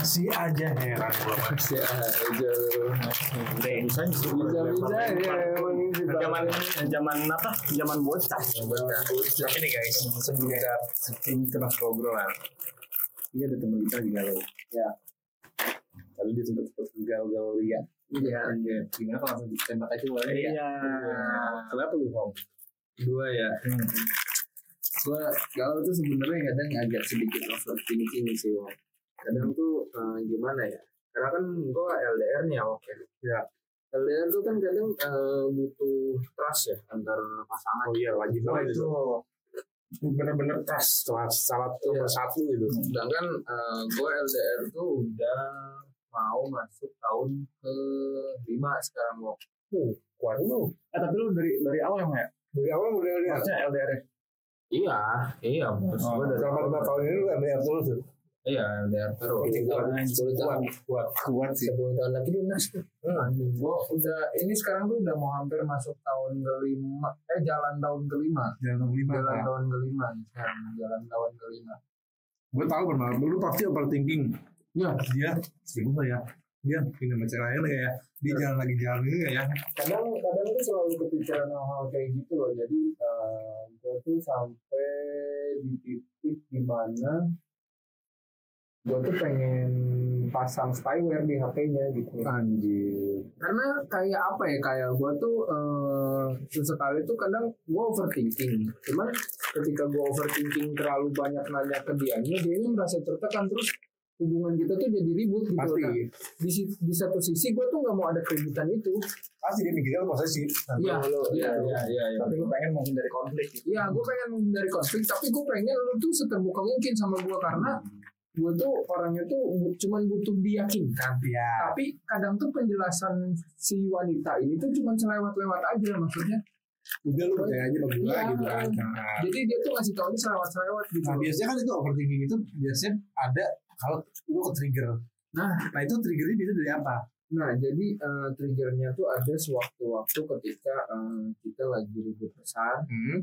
Masih aja heran. Masih aja. Bisa ya ini zaman zaman apa? Zaman bocah. Tapi nih guys, sebelum kita ini kita masuk obrolan. Ini ada teman kita di galau. Ya. Lalu dia sempat sempat galau-galau lihat. Iya. Iya. Gimana kalau langsung ditembak aja boleh ya? Iya. Kenapa lu Hong? Dua ya. Gua kalau tuh sebenarnya kadang agak sedikit overthinking sih, Wong. Kadang tuh eh, gimana ya? Karena kan gua LDR nih oke. Ya. LDR tuh kan kadang eh, butuh trust ya antar pasangan. Oh iya, wajib Oh, banget itu. Bener-bener tas salah salah nomor satu itu. Sedangkan eh, gue LDR tuh udah mau masuk tahun ke lima sekarang Wong. Kuat lu. Eh tapi lu dari dari awal emang ya? Dari awal udah lihat. Maksudnya LDR? Iya, iya bos. Oh, Gua dari Selama lima tahun ini lu LDR terus tuh. Iya, LDR terus. Kucing Sepuluh kuat. tahun. Kuat, kuat sih. Sepuluh tahun lagi lunas tuh. Anjing, gua udah ini sekarang tuh udah mau hampir masuk tahun kelima. Eh jalan tahun kelima. Jangan lima. Jalan tahun kelima sekarang. Jalan tahun kelima. Gue tahu benar. Lu pasti overthinking. Iya. Dia selingkuh nggak ya? Dia pindah cewek lain ya? Dia jalan lagi jalan ini ya? kadang kadang tuh selalu kepikiran hal-hal kayak gitu loh jadi eh gue tuh sampai di titik di mana gue tuh pengen pasang spyware di HP-nya gitu Anjir. karena kayak apa ya kayak gue tuh eh sesekali tuh kadang gue overthinking cuman ketika gue overthinking terlalu banyak nanya ke dianya dia merasa tertekan terus hubungan kita tuh jadi ribut gitu Pasti. Nah, di, di satu sisi gue tuh nggak mau ada keributan itu Pasti dia mikirnya lu posesif. Iya, iya, iya, iya, iya. Tapi lu pengen menghindari konflik. gitu. Iya, gue pengen menghindari konflik, tapi gue pengen lu tuh seterbuka mungkin sama gue karena gue tuh orangnya tuh bu- cuman butuh diyakinkan. Iya. Tapi kadang tuh penjelasan si wanita ini tuh cuman selewat-lewat aja maksudnya. Udah lu percaya aja sama gue gitu kan. Nah, Jadi dia tuh ngasih tau selewat-selewat gitu. Nah, biasanya kan itu overthinking itu biasanya ada kalau lu ke trigger. Nah. nah itu triggernya biasanya dari apa? Nah, jadi eh, triggernya tuh ada sewaktu-waktu ketika eh, kita lagi ribut besar. Hmm.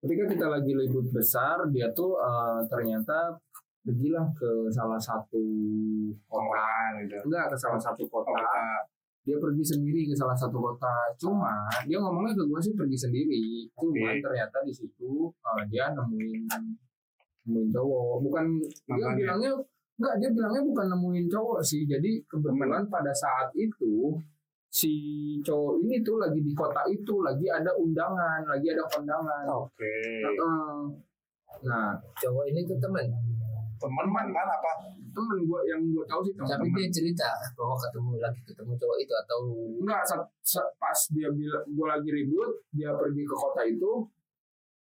Ketika kita lagi ribut besar, dia tuh eh, ternyata pergilah ke salah satu kota gitu. enggak ke salah satu kota dia pergi sendiri ke salah satu kota cuma dia ngomongnya ke gue sih pergi sendiri cuma Oke. ternyata di situ uh, dia nemuin nemuin cowok bukan dia Mantannya. bilangnya enggak dia bilangnya bukan nemuin cowok sih jadi kebetulan pada saat itu si cowok ini tuh lagi di kota itu lagi ada undangan lagi ada kondangan Oke. Heeh. nah cowok ini tuh teman Teman mantan apa? temen gue yang gue tahu sih tapi dia cerita bahwa ketemu lagi ketemu cowok itu atau Enggak, sa- sa- pas dia bilang gue lagi ribut, dia pergi ke kota itu,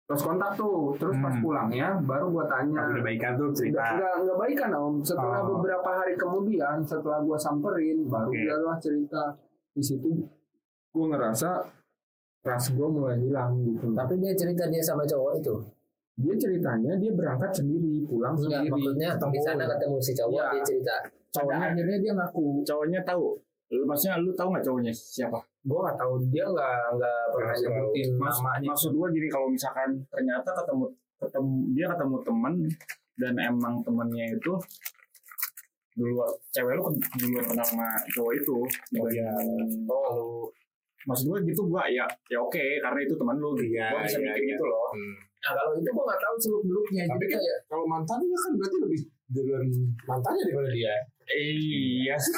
terus kontak tuh, terus pas Hmm. pulangnya baru gue tanya. Udah baikan tuh cerita. Enggak, enggak, enggak baikan om. Setelah Oh. beberapa hari kemudian, setelah gue samperin, baru Oke. dia lah cerita di situ. Gue ngerasa trust gue mulai hilang gitu. tapi dia cerita dia sama cowok itu Dia ceritanya dia berangkat sendiri, pulang enggak sendiri. maksudnya di sana ketemu si cowok Iya. dia cerita Cowoknya akhirnya dia ngaku. Cowoknya tahu. Lu maksudnya lu tahu nggak cowoknya siapa? Gue nggak tahu dia nggak nggak pernah nyebutin Mas, namanya. maksud gua gini kalau misalkan ternyata ketemu ketemu dia ketemu teman dan emang temennya itu dulu cewek lu duluan kenal sama cowok itu Oh iya. oh maksud gua gitu gua ya ya oke karena itu teman lu gitu Iya, gua bisa iya, mikir iya. gitu loh Nah kalau itu gue nggak tahu seluk beluknya. Tapi kan- kayak Kalau mantannya kan berarti lebih duluan mantannya daripada dia. iya sih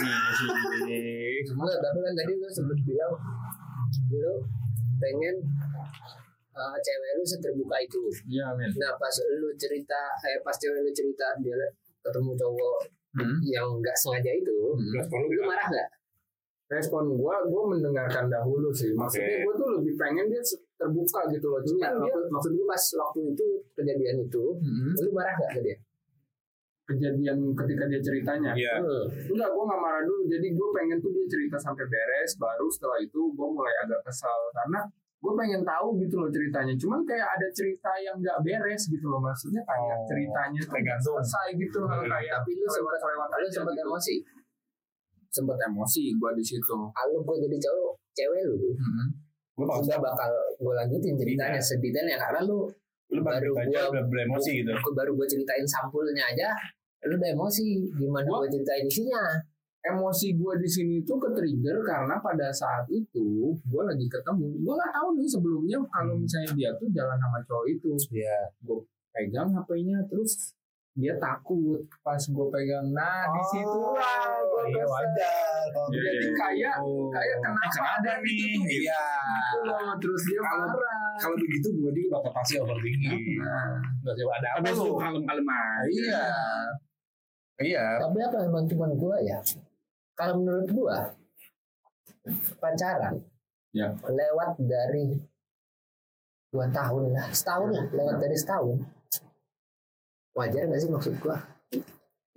enggak tapi kan tadi lu sebut bilang lu pengen uh, cewek lu seterbuka itu iya men nah pas lu cerita eh pas cewek lu cerita dia ketemu cowok Hmm. yang nggak sengaja itu Respon lu lu marah nggak respon gue, gue mendengarkan dahulu sih. Maksudnya Oke. gue tuh lebih pengen dia terbuka gitu loh. Cuma Cuman dia maksud, maksud gue pas waktu itu kejadian itu Hmm. lu marah nggak ke dia kejadian ketika dia ceritanya. Iya. Hmm. Enggak, gue gak marah dulu. Jadi gue pengen tuh dia cerita sampai beres. Baru setelah itu gue mulai agak kesal karena gue pengen tahu gitu loh ceritanya cuman kayak ada cerita yang nggak beres gitu loh maksudnya kayak Oh, ceritanya tergantung. selesai gitu loh Hmm. kayak Tapi lu sempat lewat lu sempat emosi. Sempat emosi gue di situ Kalau gue jadi cowok cewek lu, Hmm. gue bakal gue lanjutin ceritanya sedetailnya karena lu lu baru udah beremosi gitu gue baru gue ceritain sampulnya aja, lu udah emosi. Gimana Gua- gue ceritain isinya? emosi gue di sini tuh ke trigger karena pada saat itu gue lagi ketemu gue nggak tahu nih sebelumnya kalau Hmm. misalnya dia tuh jalan sama cowok itu Iya. pegang HP-nya terus dia takut pas gue pegang nah di situ lah Oh, iya wajar kalau Iya, jadi iya. kayak gitu. kayak kenapa, kenapa ada nih? gitu Iya. gitu loh terus dia Kalau- marah Kalau begitu gue juga bakal pasti overthinking. nah, Nggak coba ada apa lu? kalem-kalem aja. Iya. Iya. Tapi apa emang cuma gue ya? Kalau menurut gue pacaran Ya. lewat dari dua tahun lah, setahun lah, lewat dari setahun. Wajar nggak sih maksud gue?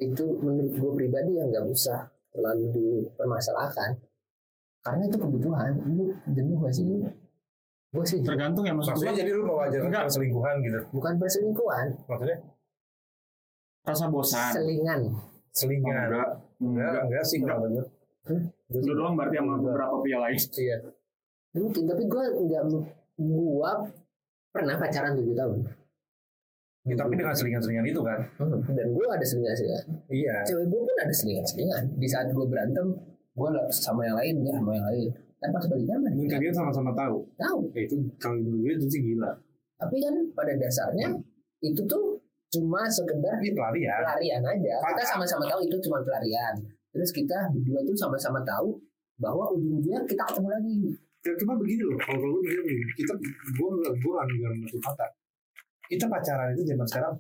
Itu menurut gue pribadi yang nggak usah terlalu dipermasalahkan. Karena itu kebutuhan. Lu jenuh gak sih lu? Gue sih Tergantung ya maksud Maksudnya gua jadi lu mewajarkan Enggak. perselingkuhan gitu. bukan perselingkuhan, Maksudnya rasa bosan. selingan. selingan. Enggak. Enggak, Enggak. enggak sih Enggak. gue. Hmm? Lu doang berarti sama beberapa pria lain. Iya. Mungkin, tapi gue nggak gue pernah pacaran tujuh tahun. Ya, tapi dengan selingan-selingan itu kan. Hmm, Dan gue ada selingan-selingan. Iya. cewek gue pun ada selingan-selingan di saat gue berantem gue sama yang lain dia sama yang lain kan pas balik kan Dan kalian sama-sama tahu. tahu Ya, itu kalau menurut gue itu sih gila. tapi kan pada dasarnya itu tuh cuma sekedar Ini pelarian. pelarian aja kita Pak. sama-sama tahu itu cuma pelarian terus kita berdua tuh sama-sama tahu bahwa ujung-ujungnya kita ketemu lagi Ya, cuma begini loh, kalau gue begini, kita, gue gue nggak menutup mata. Kita pacaran itu zaman sekarang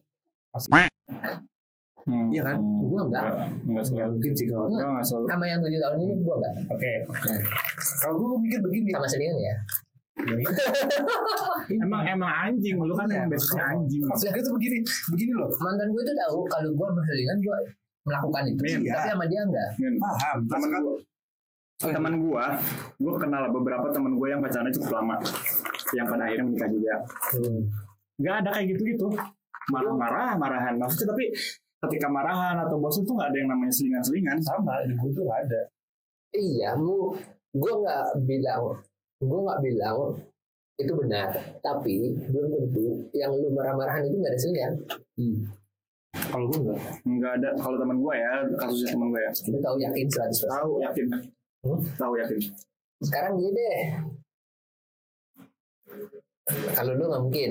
Hmm. Iya kan? gue enggak Enggak sih. nggak mungkin sih kalau. Enggak enggak selalu. sama yang tujuh tahun ini gue enggak Oke. Kalau gue mikir begini. sama selingan ya Emang emang anjing lu kan Iya. emang basicnya anjing. Maksudnya itu begini, begini loh. mantan gue tuh tahu kalau gue berselingan gue melakukan itu Iya. tapi sama dia enggak Men, Paham. temen Maksudnya- gua teman gua gua kenal beberapa teman gua yang pacarannya cukup lama yang pada akhirnya menikah juga nggak ada kayak gitu gitu marah-marah marahan maksudnya tapi ketika marahan atau bosan tuh nggak ada yang namanya selingan-selingan sama di gue tuh nggak ada. Iya, mu, gue nggak bilang, gue nggak bilang itu benar. Tapi belum tentu yang lu marah-marahan itu nggak ada selingan. Kalau gue nggak. nggak ada kalau teman gua ya kasusnya teman gua ya Lu tahu yakin 100%. tahu yakin Hmm? tahu yakin Sekarang gini deh. Kalau lu nggak mungkin.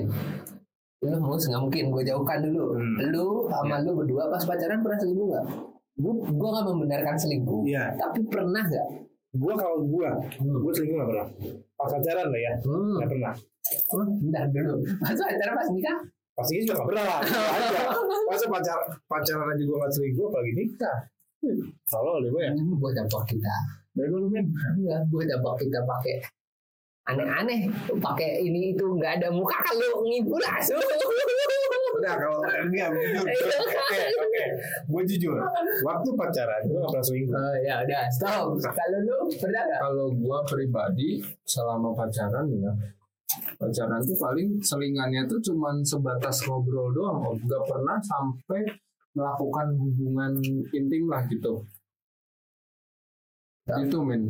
Lu mus nggak mungkin. Gue jauhkan dulu. Hmm. Lu sama lu berdua pas pacaran pernah selingkuh nggak? Gue gue nggak membenarkan selingkuh. Iya. Tapi pernah nggak? Gue kalau gue, Hmm. gue selingkuh nggak pernah. Pas pacaran lah ya, Hmm. nggak pernah. Oh, bentar dulu. Pas pacaran pas nikah? Pastinya juga nggak pernah lah. Ada. Masa pacar pacaran aja gue nggak selingkuh, apalagi nikah. Kalau oleh gue ya. Gue dampak kita. bego lu men Enggak, gue dampak kita pakai aneh-aneh pakai ini itu nggak ada muka kalau ngibul langsung Udah kalau enggak, jujur. Oke, oke. Gue jujur. Waktu pacaran gue nggak pernah selingkuh. oh, ya udah stop kalau lu pernah nggak kalau gua pribadi selama pacaran ya pacaran tuh paling selingannya tuh cuman sebatas ngobrol doang Om. nggak pernah sampai melakukan hubungan intim lah gitu itu men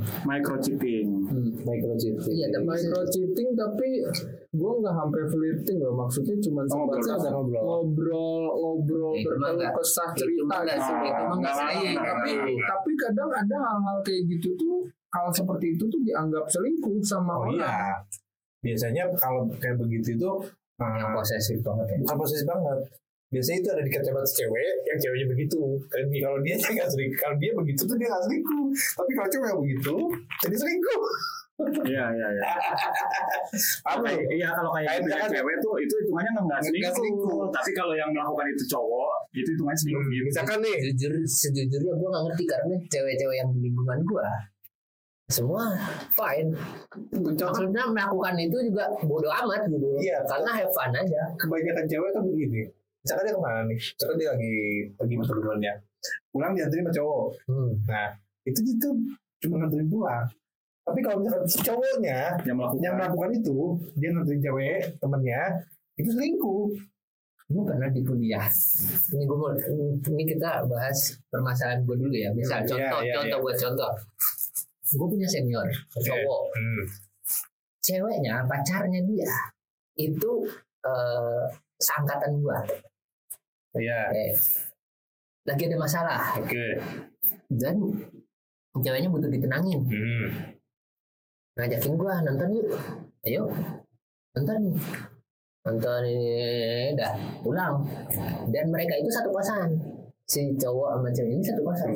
micro cheating hmm. Microcheating. iya micro cheating tapi gua nggak sampai flirting loh maksudnya cuman Oh, ngobrol, sebatas ngobrol. ngobrol ngobrol berkeluh kesah cerita gitu. tapi tapi kadang ada hal-hal kayak gitu tuh hal seperti itu tuh dianggap selingkuh sama Oh orang iya. Biasanya kalau kayak begitu itu yang uh, posesif banget ya bukan posisi banget. Biasanya itu ada di kacamata cewek yang ceweknya begitu. Dan kalau dia nggak selingkuh, kalau dia begitu tuh dia nggak selingkuh. Tapi kalau cewek yang begitu, jadi selingkuh. Iya iya iya Apa? Kayak- iya kalau kayak gitu ya, cewek tuh itu hitungannya nggak selingkuh. selingkuh. tapi kalau yang melakukan itu cowok itu hitungannya selingkuh gitu Misalkan nih, jujur sejujurnya gue nggak ngerti karena cewek-cewek yang di lingkungan gue semua fine maksudnya melakukan itu juga bodoh amat gitu Iya. karena have fun aja kebanyakan cewek kan begini. Misalkan dia ke mana nih? Misalkan dia lagi pergi sama temennya. Pulang dianterin sama cowok. hmm. Nah, itu gitu cuma nganterin pulang. Tapi kalau misalkan si cowoknya yang melakukan. yang melakukan itu, dia nanti cewek temennya itu selingkuh. gue pernah di kuliah. Ini gue ini kita bahas permasalahan gue dulu ya. Misal Iya, contoh iya, contoh buat contoh. Gue punya senior cowok. Hmm. ceweknya pacarnya dia itu eh, seangkatan gue Iya. eh, lagi ada masalah. Oke. dan ceweknya butuh ditenangin. Hmm. Ngajakin gue nonton yuk. Ayo nonton nih. Nonton ini dah pulang. Dan mereka itu satu kosan. Si cowok sama cewek ini satu kosan.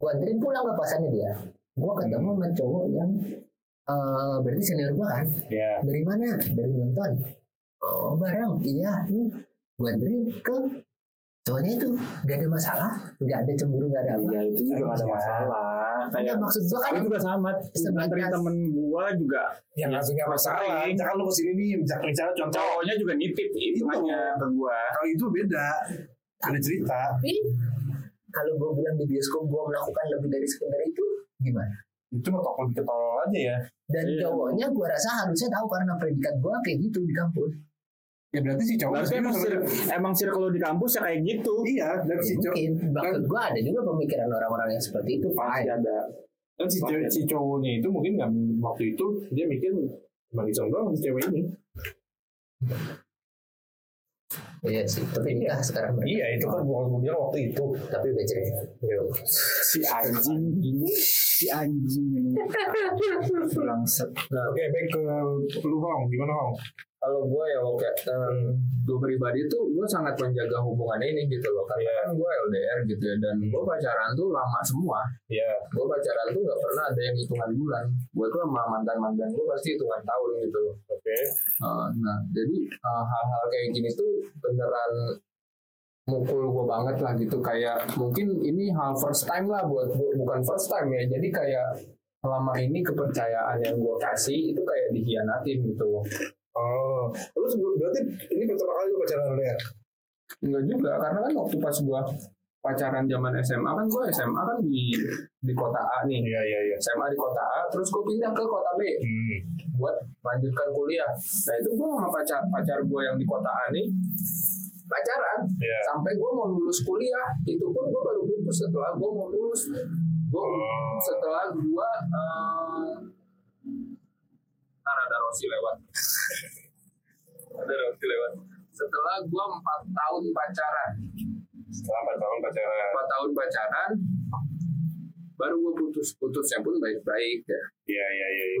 Gue anterin pulang ke kosannya dia. Gue ketemu sama cowok yang eh berarti senior gue kan? Ya. dari mana? Dari nonton. Oh bareng. Iya nih. Gue anterin ke cowoknya itu. Gak ada masalah. Gak ada cemburu gak ada apa. Ya itu juga gak ada masalah kayak maksud gue kan juga sama nganterin temen gua juga Yang langsungnya masalah. sering. Misalkan lu ke sini nih, misalkan, misalnya contoh. cowoknya juga nitip itu aja ke gua Kalau itu beda. Ada cerita. tapi kalau gue bilang di bioskop gue melakukan lebih dari sekedar itu gimana Itu mah toko lebih ketolol aja ya. dan Iya. cowoknya gue rasa harusnya tahu karena predikat gue kayak gitu di kampus Ya berarti si cowok berarti emang sir emang circle di kampus ya kayak gitu. Iya, dan si cowok mungkin. Maksud gue ada juga pemikiran orang-orang yang seperti itu pasti fine ada. Dan si, cewek, si cowoknya itu mungkin nggak waktu itu dia mikir iseng doang si cewek ini. iya sih tapi nikah sekarang mereka. Iya itu kan bukan gue bilang waktu itu. tapi udah cerai. Si anjing ini si anjing ini. Bangsat. Oke baik ke lu Hong, gimana Hong? Kalau gue ya oke gue pribadi tuh gue sangat menjaga hubungan ini gitu loh karena kan gue LDR gitu ya dan gue pacaran tuh lama semua. Iya. gue pacaran tuh nggak pernah ada yang hitungan bulan. Gue tuh sama mantan mantan gue pasti hitungan tahun gitu loh. Oke. Uh, nah jadi uh, hal-hal kayak gini tuh beneran mukul gue banget lah gitu. Kayak mungkin ini hal first time lah buat bu- bukan first time ya. Jadi kayak selama ini kepercayaan yang gue kasih itu kayak dikhianatin gitu loh Oh, sebelum berarti ini pertama kali lu pacaran LDR? Enggak juga, karena kan waktu pas gua pacaran zaman SMA kan gua SMA kan di di kota A nih. Iya iya iya. SMA di kota A, terus gua pindah ke kota B Hmm. buat lanjutkan kuliah. Nah itu gua sama pacar pacar gua yang di kota A nih pacaran Iya. sampai gua mau lulus kuliah itu pun gua baru putus setelah gua mau lulus. Gua Oh. setelah gua eh, ntar ada Rosi lewat. ada Rosi lewat. Setelah gua empat tahun pacaran, Setelah empat tahun pacaran. empat tahun pacaran baru gue putus putusnya pun baik-baik ya Iya iya iya. iya.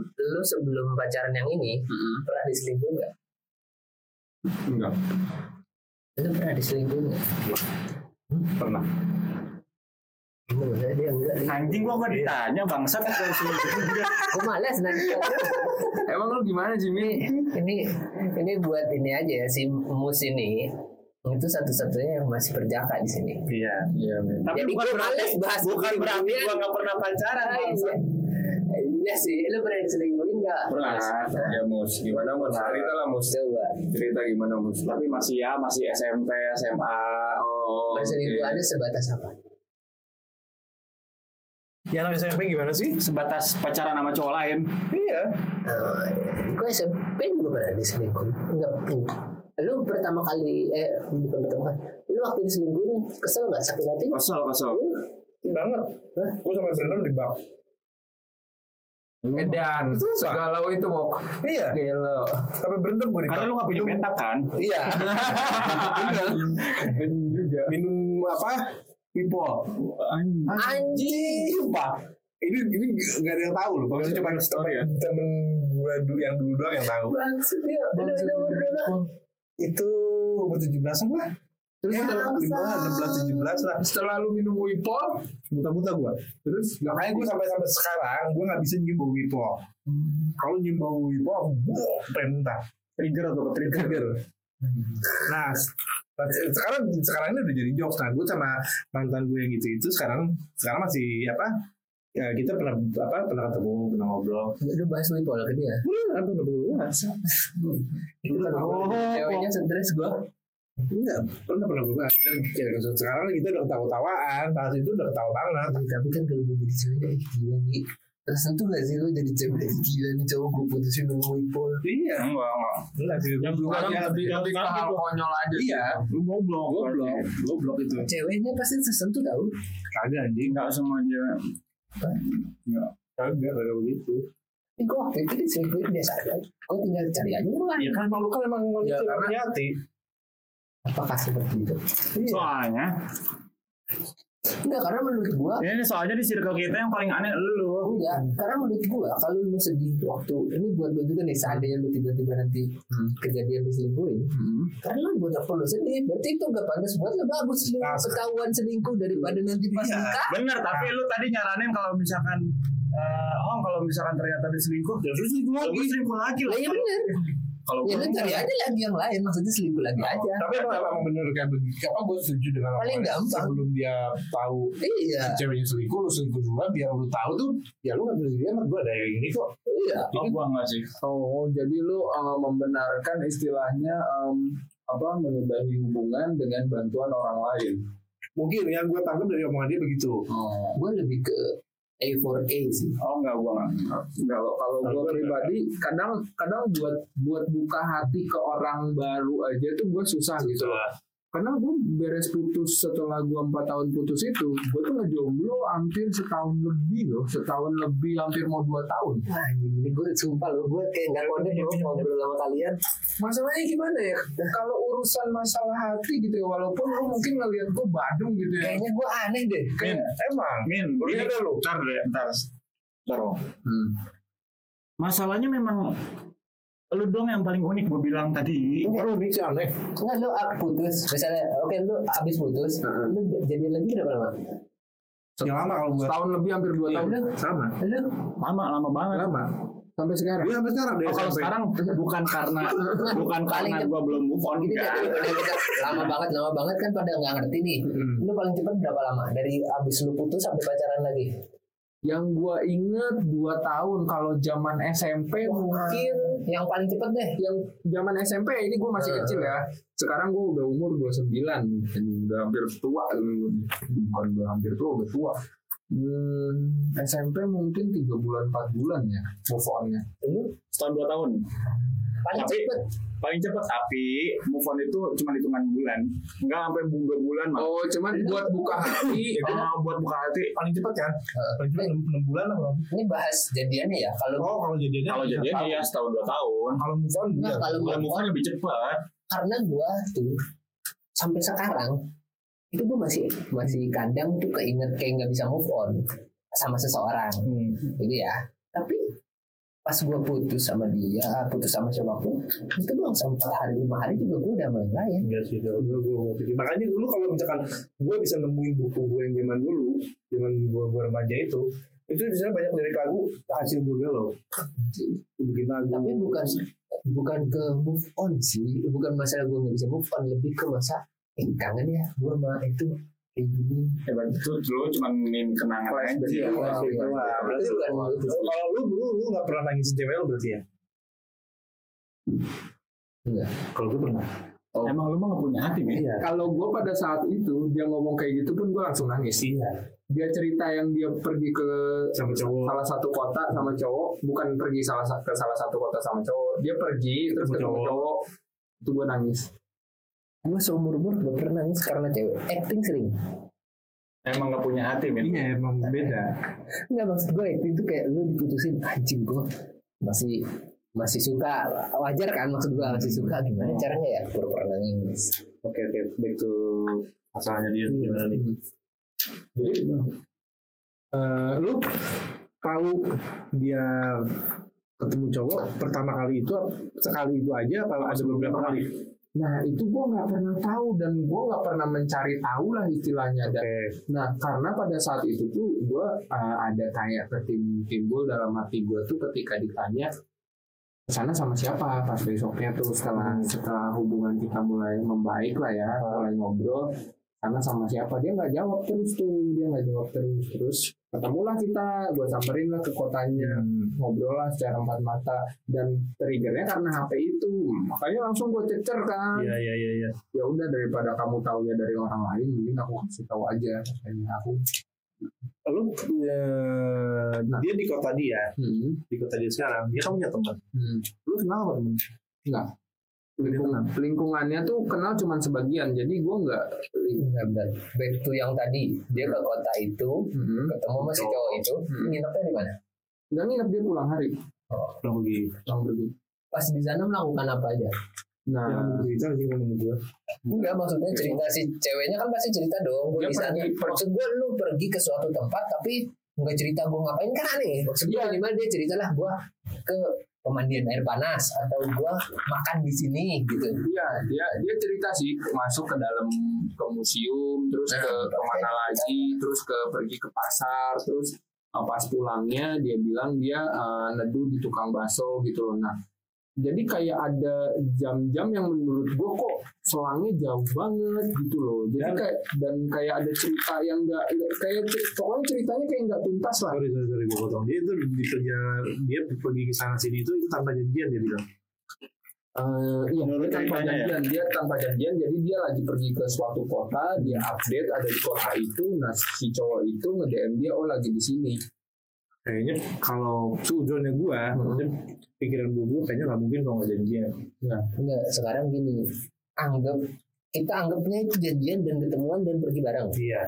lu, sebelum pacaran yang ini pernah diselingkuhin nggak enggak lu pernah diselingkuhin nggak Pernah. Dia enggak anjing gua gak ditanya bangsat. Gue malas nanti. emang lu gimana Jimmy? Ini ini buat ini aja ya si mus ini. Itu satu-satunya yang masih berjaka di sini. iya iya tapi Jadi bukan gua berarti males bahas bukan berarti gua gak pernah pacaran iya. Iya sih, lu pernah diselingkuhin nggak? pernah. Ya mus. Gimana mus? Cerita lah mus. Coba. cerita gimana mus? Tapi masih ya masih SMP SMA oh Perselingkuhannya sebatas apa? Yang anak SMP gimana sih? sebatas pacaran sama cowok lain Iya. Oh, gue SMP juga pernah diselingkuhin. Enggak pernah. Lu pertama kali, eh bukan pertama kali. Lu waktu diselingkuhin kesel nggak sakit hati? kesel kesel Banget. Hah? Gue sama berantem di bak. Edan segalau itu kok Iya. gelo Sampai berantem gue di karena lu gak punya petak kan Iya. juga Minum apa? Pipo. Anjing. Sumpah. Ini ini nggak ada yang tahu loh. Kalau cuma Story ya? temen gue dulu yang dulu doang yang tahu. Maksudnya? Itu umur tujuh belasan lah. terus Ya, setelah, lima, enam belas, tujuh belas lah. setelah lu minum Wipol Buta-buta gue. terus Makanya gue sampai sampai sekarang gue nggak bisa nyium bau wipo. Kalau nyium bau wipo, buh, pentah. trigger atau Trigger. Nah, sekarang sekarang ini udah jadi jokes. Nah, gue sama mantan gue yang gitu itu sekarang sekarang masih apa? Ya kita pernah apa pernah ketemu pernah ngobrol. Lu bahas Wipol ke dia. Pernah pernah pernah. Itu kan Oh, ceweknya stres gua. Enggak, pernah pernah gue bahas. Dan ya, sekarang kita udah ketawa-tawaan, bahas itu udah ketawa banget. Tapi kan kalau gue jadi ceweknya, ih, gila nih. Tersentuh gak sih lu jadi cewek gila nih cowok gue putusin sama Wipol Iya. enggak enggak Enggak sih. Yang sekarang aja- lebih yang lebih hal konyol aja sih. Iya. lu goblok Goblok. Goblok itu. ceweknya pasti tersentuh tau Kagak anjing. enggak semua dia Kagak kagak begitu. ini gue waktu itu diselingkuhin biasa aja gue tinggal cari aja lah Ya kan emang lu kan emang Ya, karena- hati. apakah seperti itu soalnya enggak karena menurut gue ini soalnya di circle kita yang paling aneh lu Enggak, karena menurut gua kalau lu sedih waktu ini buat gua juga nih seandainya lu tiba-tiba nanti kejadian diselingkuhin, karena buat apa lu sedih? Berarti itu gak pantas buat lu bagus lu Nah, ketahuan selingkuh daripada nanti pas Iya. nikah. bener tapi lu tadi nyaranin kalau misalkan eh, oh kalau misalkan ternyata diselingkuh Ya terus ya lagi. gue selingkuh lagi lah iya bener. Kalau Ya lu cari aja lagi yang lain, maksudnya selingkuh lagi aja. Tapi emang, emang bener kayak begitu. Apa gue setuju dengan Paling gampang. Sebelum dia tahu Iya, si ceweknya selingkuh, lu selingkuh duluan biar lu tahu tuh. Ya lu gak bisa dia gue ada yang ini kok. iya. oh gua enggak sih Oh, jadi lu uh, membenarkan istilahnya um, apa menyudahi hubungan dengan bantuan orang lain. Mungkin yang gue tangkap dari omongan dia begitu. Oh. Gua lebih ke A for A sih. oh enggak gua enggak enggak. Kalau gua pribadi kadang kadang buat buat buka hati ke orang baru aja tuh gue susah gitu loh. Karena gue beres putus setelah gue empat tahun putus itu, gue tuh ngejomblo hampir setahun lebih loh, setahun lebih hampir mau dua tahun. Anjing, ini gue sumpah loh, gue kayak gak kode bro ngobrol sama kalian. Masalahnya gimana ya? Kalau urusan masalah hati gitu ya, walaupun lu mungkin ngeliat gue badung gitu ya. Kayaknya gue aneh deh. min Emang. min Iya ini dah lu. ntar deh ntar ntar. Hmm. masalahnya memang lu dong yang paling unik gua bilang tadi Enggak lu sih aneh. Enggak lu ah, putus, misalnya oke lu abis putus, lu jadi lagi berapa lama? Yang lama kalau gue. Setahun lebih hampir dua Iya, tahun. sama. Lu lama lama banget Lama. Sampai sekarang. Dia sampai sekarang deh. Oh, kalau sekarang bukan karena bukan Paling karena gua belum move on deh, udah kita lama banget, lama banget kan pada nggak ngerti nih. Hmm. Lu paling cepat berapa lama? Dari abis lu putus sampai pacaran lagi? Yang gue inget dua tahun. Kalau zaman SMP mungkin Yang paling cepet deh. yang zaman SMP ini gue masih Eh. kecil ya. Sekarang gue udah umur 29 Jadi udah hampir tua bukan udah hampir tua udah tua. Hmm, SMP mungkin tiga bulan 4 bulan ya move on-nya. Lu setahun dua tahun paling cepet. Paling cepet tapi move on itu cuma hitungan bulan enggak sampai dua bulan mah Oh, cuman buat buka hati. oh, buat buka hati paling cepat kan? Paling cepat enam bulan lah kalau. Ini bahas jadiannya ya. Kalau Oh kalau jadinya. kalau jadian ya setahun dua tahun Kalau move on Nah, iya. kalau move move on lebih cepat karena gua tuh sampai sekarang itu gua masih masih kadang tuh keinget kayak nggak bisa move on sama seseorang Hmm. gitu ya pas gua putus sama dia putus sama siapa pun itu doang sampai empat hari lima hari juga gua udah mulai lain Enggak sih, gue gue gue. Makanya dulu kalau misalkan gue bisa nemuin buku gue yang zaman dulu, zaman gue gue remaja itu, itu di sana banyak lirik lagu hasil gue galau. Bikin lagu. tapi bukan bukan ke move on sih bukan masalah gua nggak bisa move on lebih ke masa eh kangen ya gua sama itu ya berarti itu dulu cuma min kenangan aja. Berarti bukan sih. kalau lu dulu lu nggak pernah nangisin cewek lu berarti ya? Enggak. Kalau gue pernah. emang lu mah gak punya hati min Iya. Kalau gue pada saat itu dia ngomong kayak gitu pun gue langsung nangis. Iya. Dia cerita yang dia pergi ke Sama cowok. salah satu kota sama cowok, bukan pergi salah sa- ke salah satu kota sama cowok. Dia pergi terus Sama ketemu cowok. cowok. Itu gue nangis. Gua seumur umur gak pernah nangis karena cewek. Acting sering. Emang gak punya hati min Iya emang beda. Enggak maksud gue acting itu kayak lu diputusin anjing gua masih masih suka. Wajar kan maksud gua masih suka. Gimana caranya ya? Pura-pura nangis Oke oke. Back to asalnya dia. Gimana nih? Jadi eh, lu tahu dia ketemu cowok pertama kali itu sekali itu aja apa ada beberapa kali? Nah itu gue nggak pernah tahu dan gue nggak pernah mencari tahu lah istilahnya. Dan Oke. Nah, karena pada saat itu tuh gue ada kayak timbul dalam hati gue tuh ketika ditanya ke sana sama siapa pas besoknya tuh setelah setelah hubungan kita mulai membaik lah ya mulai ngobrol karena sama siapa dia nggak jawab terus tuh dia nggak jawab terus terus ketemulah kita gue samperin lah ke kotanya ngobrol lah secara empat mata dan triggernya karena HP itu makanya langsung gue cecer kan Iya iya iya iya. ya udah daripada kamu taunya dari orang lain mending aku kasih tahu aja katanya aku lu eh, dia di kota dia, Hmm. di kota dia sekarang, dia kan punya teman. Hmm. Lu kenal apa temen? Enggak. Lingkungan, lingkungannya tuh kenal cuman sebagian, jadi gue nggak. Benar, benar. Back to yang tadi, dia ke kota itu, Hmm. ketemu sama si cowok itu, Hmm. nginepnya di mana? Nggak nginep dia pulang hari, Pulang pergi. pulang pergi. Pas di sana melakukan apa aja? Nah, Yang mau cerita sih menurut gua. Enggak, maksudnya cerita si ceweknya kan pasti cerita dong. Gue Dia di sana. pergi- Maksud gue lu pergi ke suatu tempat tapi nggak cerita gue ngapain kan aneh. Maksud gue minimal dia cerita lah gue ke pemandian air panas atau gue makan di sini gitu. Iya, dia dia cerita sih masuk ke dalam ke museum, terus ke ke mana lagi, terus ke pergi ke pasar, terus uh, pas pulangnya dia bilang dia uh, neduh di tukang bakso gitu loh. Nah, jadi kayak ada jam-jam yang menurut gue kok selangnya jauh banget gitu loh. Jadi Dan- kayak dan kayak ada cerita yang enggak kayak pokoknya ceritanya kayak nggak tuntas lah. Sorry, sorry, sorry, gue potong. Dia itu di kerja, dia pergi ke sana sini itu, itu tanpa janjian dia bilang. Eh, iya, dia tanpa ya? janjian, dia tanpa janjian, jadi dia lagi pergi ke suatu kota, dia update ada di kota itu, nah si cowok itu nge-DM dia, oh lagi di sini. Kayaknya kalau sujudnya gua, maksudnya pikiran gua, gua kayaknya nggak mungkin kalau nggak janjian. Enggak, sekarang gini. Anggap kita anggapnya itu janjian dan ketemuan dan pergi bareng. Iya.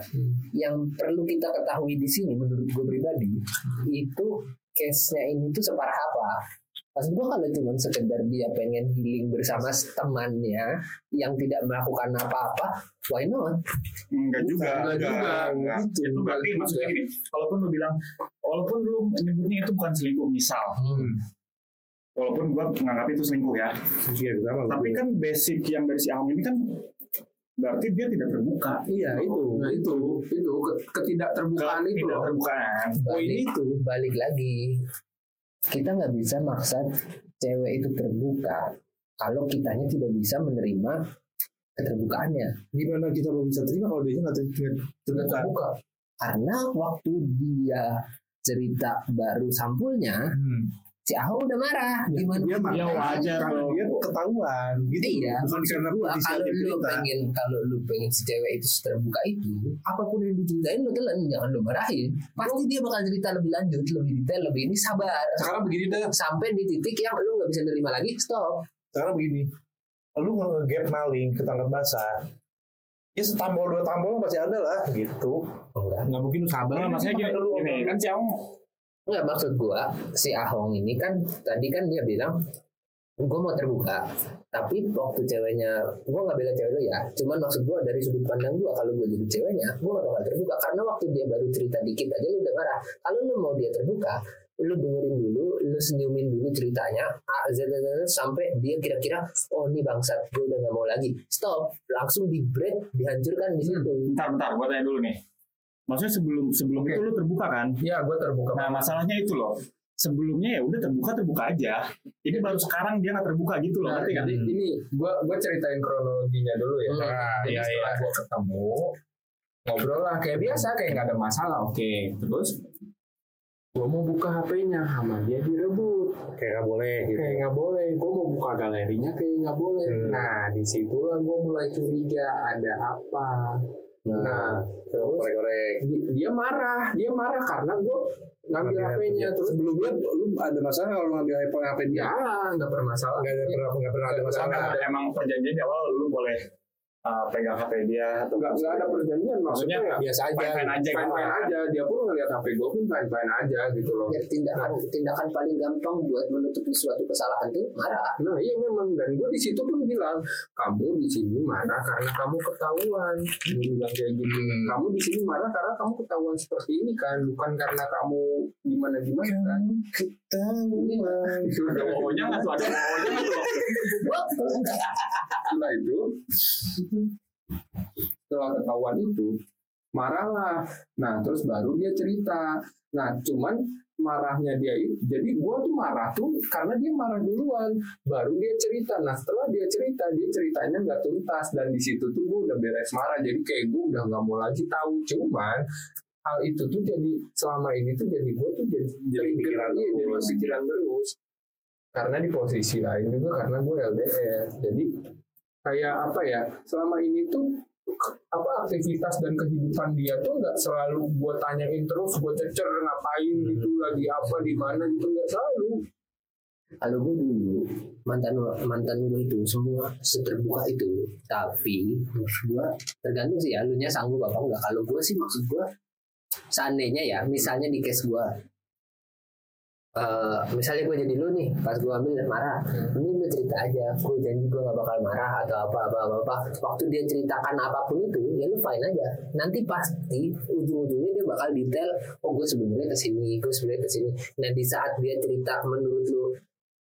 Yang perlu kita ketahui di sini menurut gue pribadi itu case-nya ini tuh separah apa? Maksud gue kalau cuma sekedar dia pengen healing bersama temannya yang tidak melakukan apa-apa, why not? Enggak juga, Enggak juga, enggak. gitu. Itu berarti Enggak maksudnya gini, walaupun lu bilang, walaupun lu menyebutnya itu bukan selingkuh, misal, walaupun gua menganggap itu selingkuh ya, Iya, sama. tapi kan basic yang dari si Ahong ini kan berarti dia tidak terbuka. Iya, itu. Nah itu, itu ke- ketidakterbukaan itu tidak loh. terbukaan. Balik, itu. balik lagi. Kita nggak bisa maksa cewek itu terbuka kalau kitanya tidak bisa menerima keterbukaannya. Gimana kita mau bisa terima kalau dia nggak terbuka? terbuka. Karena waktu dia cerita baru sampulnya, Hmm. Si Ahok udah marah. Gimana? Dia marah. Ya wajar Karena dong. dia ketahuan gitu. Iya, Bukan karena gua kalau lu cerita. pengen kalau lu pengen si cewek itu terbuka itu, apa pun yang diceritain lu telan, jangan lu marahin. Pasti dia bakal cerita lebih lanjut, lebih detail, lebih ini sabar. Sekarang begini deh, Sampai di titik yang lu nggak bisa nerima lagi, stop. Sekarang begini, lu nge-gap maling, ketangkap basah, ya setampol dua tampol pasti ada lah gitu. Enggak. Nggak mungkin lu sabar. Nah, maksudnya gini, gini, kan si Enggak maksud gua si Ahong ini kan tadi kan dia bilang gua mau terbuka. Tapi waktu ceweknya gua nggak bela cewek lu ya. Cuman maksud gua dari sudut pandang gua kalau gua jadi ceweknya gua gak bakal terbuka. Karena waktu dia baru cerita dikit aja lu udah marah kalau lu mau dia terbuka lu dengerin dulu lu senyumin dulu ceritanya A, Z, Z, Z, sampai dia kira-kira oh ini bangsat gue udah gak mau lagi. Stop langsung di break dihancurkan di situ. Bentar bentar gua tanya dulu nih. Maksudnya sebelum sebelum Oke. itu lu terbuka kan? ya gue terbuka. Nah masalahnya itu loh. Sebelumnya ya udah terbuka terbuka aja. Ini baru sekarang dia nggak terbuka gitu loh, Nah, ngerti kan? jadi ini gue gue ceritain kronologinya dulu ya. Hmm, jadi iya, setelah gue ketemu ngobrol lah kayak biasa kayak nggak ada masalah. Oke, terus gue mau buka HP-nya sama dia direbut. Kayak nggak boleh gitu. Kayak nggak boleh. Gue mau buka galerinya kayak nggak boleh. Hmm. Nah di situlah gue mulai curiga ada apa. Nah, terus Korek-korek. di- dia marah, dia marah karena gue ngambil HP-nya terus sebelumnya lu ada masalah kalau ngambil iPhone HP dia? ya nggak bermasalah. Nggak ada pernah nggak pernah ada masalah. Emang perjanjian di awal lu boleh uh, pegang HP dia atau nggak nggak ada perjanjian maksudnya, Maksudnya ya Biasa aja. fine-fine aja gitu. Fine-fine kan. aja. Dia pun ngeliat HP gue pun fine-fine aja gitu loh. Ya tindakan tindakan paling gampang buat menutupi suatu kesalahan itu marah. Nah iya memang. Dan gue di situ pun bilang kamu di sini marah karena kamu ketahuan. Gue bilang kayak gitu kamu di sini marah karena kamu ketahuan seperti ini kan bukan karena kamu gimana gimana kan. Ketahuan. ada pokoknya nggak tuh ada pokoknya nggak tuh. Setelah itu. Setelah ketahuan itu marahlah. Nah terus baru dia cerita. Nah cuman marahnya dia itu jadi gua tuh marah tuh karena dia marah duluan. Baru dia cerita. Nah setelah dia cerita dia ceritanya nggak tuntas. Dan di situ tuh gua udah beres marah. Jadi kayak gua udah nggak mau lagi tahu. Cuman hal itu tuh jadi selama ini tuh jadi gua tuh jadi Jadi pikiran iya, jadi terus. pikiran terus. Karena di posisi lain juga karena gue LDR jadi kayak apa ya selama ini tuh apa aktivitas dan kehidupan dia tuh nggak selalu gue tanyain terus gue cecer ngapain gitu lagi apa di mana gitu nggak selalu. Kalau gue dulu mantan mantan gue itu semua seterbuka itu tapi gue tergantung sih ya lu nya sanggup apa enggak. Kalau gue sih maksud gue seandainya ya misalnya di case gue eh misalnya gue jadi lu nih pas gue ambil marah ini lu cerita aja gue janji gue gak bakal marah atau apa apa apa, apa. waktu dia ceritakan apa pun itu ya lu fine aja nanti pasti ujung-ujungnya dia bakal detail oh gue sebenarnya ke sini gue sebenarnya ke sini nah di saat dia cerita menurut lu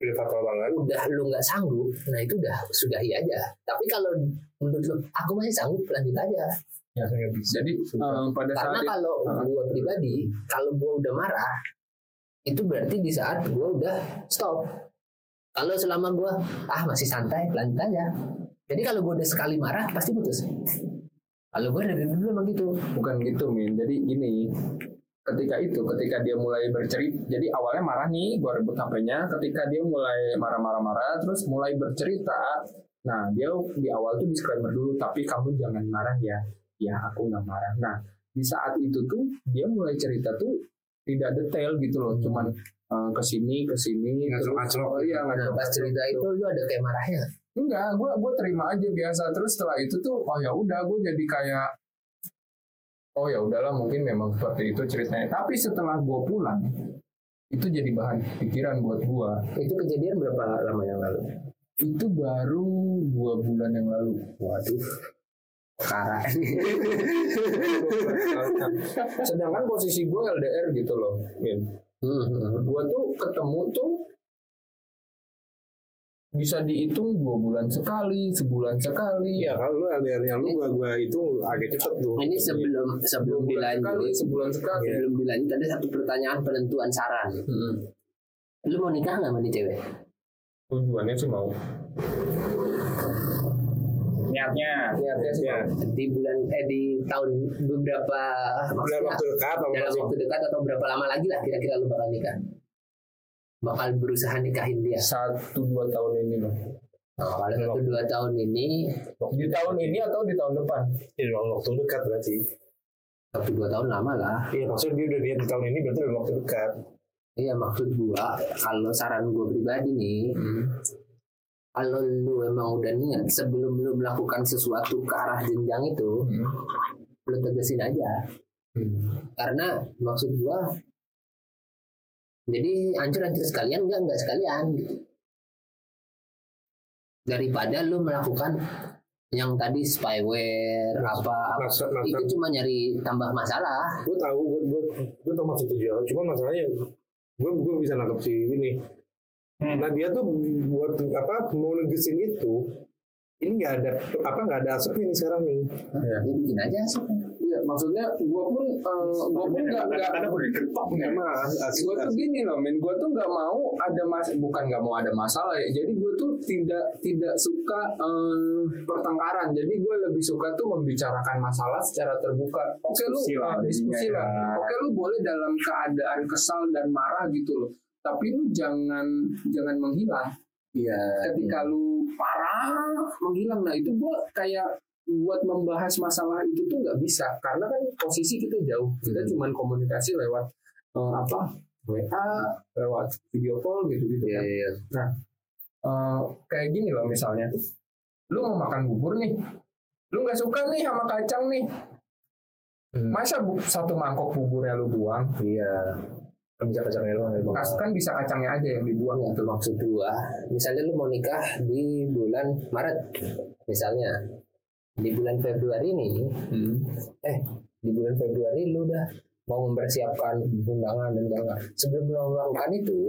Udah fatal banget. udah lu nggak sanggup, nah itu udah sudahi aja. Tapi kalau menurut lu, aku masih sanggup, lanjut aja. Ya, saya nggak bisa. jadi eh, pada Karena saat kalau Ah. gua pribadi, kalau gua udah marah, itu berarti di saat gua udah stop. Kalau selama gua ah masih santai, lanjut aja. Jadi kalau gua udah sekali marah, pasti putus. Kalau gua dari dulu emang gitu. bukan gitu min jadi gini ketika itu ketika dia mulai bercerita jadi awalnya marah nih gue rebut HP-nya ketika dia mulai marah-marah-marah terus mulai bercerita nah dia di awal tuh disclaimer dulu tapi kamu jangan marah ya ya aku nggak marah nah di saat itu tuh dia mulai cerita tuh tidak detail gitu loh cuman eh, ke sini ke sini Ngacrok-ngacrok. oh iya ngacrok pas cerita itu lu ada kayak marahnya. enggak gue gue terima aja biasa terus setelah itu tuh oh ya udah gue jadi kayak oh ya udahlah mungkin memang seperti itu ceritanya tapi setelah gue pulang itu jadi bahan pikiran buat gue Itu kejadian berapa lama yang lalu? itu baru dua bulan yang lalu Waduh. Perkara. sedangkan posisi gue LDR gitu loh Min. Hmm, hmm. gue tuh ketemu tuh bisa dihitung dua bulan sekali sebulan sekali Iya, kalau lu LDR-nya lu gua gua itu agak cepet tuh. Ini sebelum sebelum bulan sekali dilanjut, sebulan sekali sebelum dilanjut ada satu pertanyaan penentuan saran. Lu mau nikah nggak sama nih cewek? tujuannya sih mau niatnya niatnya sih Ya. Di bulan eh di tahun beberapa Dalam waktu dekat dalam masih? waktu dekat atau berapa lama lagi lah kira-kira lu bakal nikah? Bakal berusaha nikahin dia. satu dua tahun ini loh Oh, kalau satu dua tahun ini, di tahun ini atau di tahun depan dalam waktu dekat berarti. satu dua tahun lama lah. Iya, maksudnya dia udah niat di tahun ini berarti dalam waktu dekat. Iya maksud gua kalau saran gua pribadi nih, kalau lu emang udah niat sebelum lu melakukan sesuatu ke arah jenjang itu, lu tegesin aja. Karena maksud gua jadi hancur-hancur sekalian enggak enggak sekalian gitu. Daripada lu melakukan yang tadi spyware apa, apa Masa, masa, itu cuma nyari tambah masalah. gue tahu, gue gue gue tahu maksud tujuan. Cuma masalahnya gue gue bisa nangkep si ini. Nah dia tuh buat apa mau negesin itu ini nggak ada apa nggak ada asapnya nih sekarang nih. Ya bikin aja sih. iya maksudnya gua pun eh, gua pun nggak nggak udah diketok nih Emang asik gue tuh gini loh, men. Gue tuh nggak mau ada mas, bukan nggak mau ada masalah ya. Jadi gue tuh tidak tidak suka eh, pertengkaran. Jadi gue lebih suka tuh membicarakan masalah secara terbuka. Oke lu Diskusi lah diskusi jadinya lah. ya. Oke lu boleh dalam keadaan kesal dan marah gitu loh. Tapi lu jangan jangan menghilang. Iya. Ketika lu parah menghilang, nah itu gue kayak buat membahas masalah itu tuh nggak bisa karena kan posisi kita jauh kita cuma komunikasi lewat eh, apa WA lewat video call gitu gitu Iya, kan. iya. Eh, kayak gini loh misalnya lu mau makan bubur nih lu nggak suka nih sama kacang nih Hmm. masa bu- satu mangkok buburnya lu buang Iya. Bisa kacangnya doang ya. Kas- kan bisa kacangnya aja yang dibuang Buang itu maksud gua. Misalnya lu mau nikah di bulan Maret, misalnya di bulan Februari nih, Hmm. eh di bulan Februari lu udah mau mempersiapkan undangan dan undangan. Sebelum lu melakukan itu,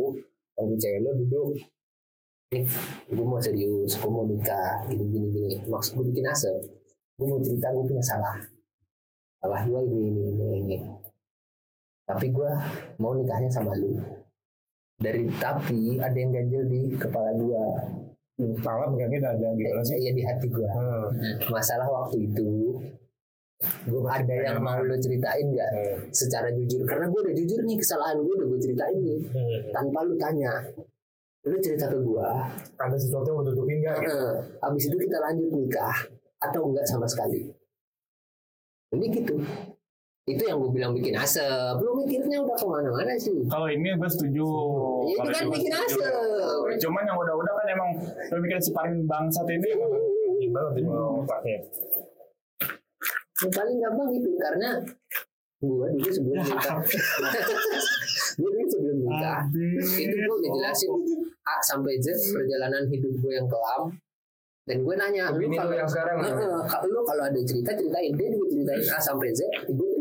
kamu cewek lu duduk, nih, gue mau serius, gue mau nikah, gini gini gini. Maksud gue bikin asap, gue mau cerita gue punya salah, salah gue ini ini ini ini. Tapi gue mau nikahnya sama lu. Dari tapi ada yang ganjel di kepala gue, Salah megangnya ada gimana sih? ya di hati gue. Hmm. Masalah waktu itu, gue ada yang mau lu ceritain nggak? Hmm. secara jujur karena gue udah jujur nih kesalahan gue udah gue ceritain nih Hmm. tanpa lu tanya lu cerita ke gue Ada sesuatu yang mau tutupin nggak? eh, abis itu kita lanjut nikah atau enggak sama sekali ini gitu itu yang gue bilang bikin asap. Lu mikirnya udah ke mana-mana sih? Kalau ini gue setuju. Ya, itu kan bikin asap. Cuman yang udah-udah kan emang lu mikir si paling bangsat ini. Gimana tuh otaknya? yang paling gampang itu karena gue dulu sebelum nikah. Gue dulu sebelum nikah itu gue udah jelasin A sampai Z perjalanan hidup gue yang kelam. Dan gue nanya lu kalau yang sekarang, Heeh, kalau lu kalau ada cerita ceritain. Dia juga ceritain A sampai Z ibu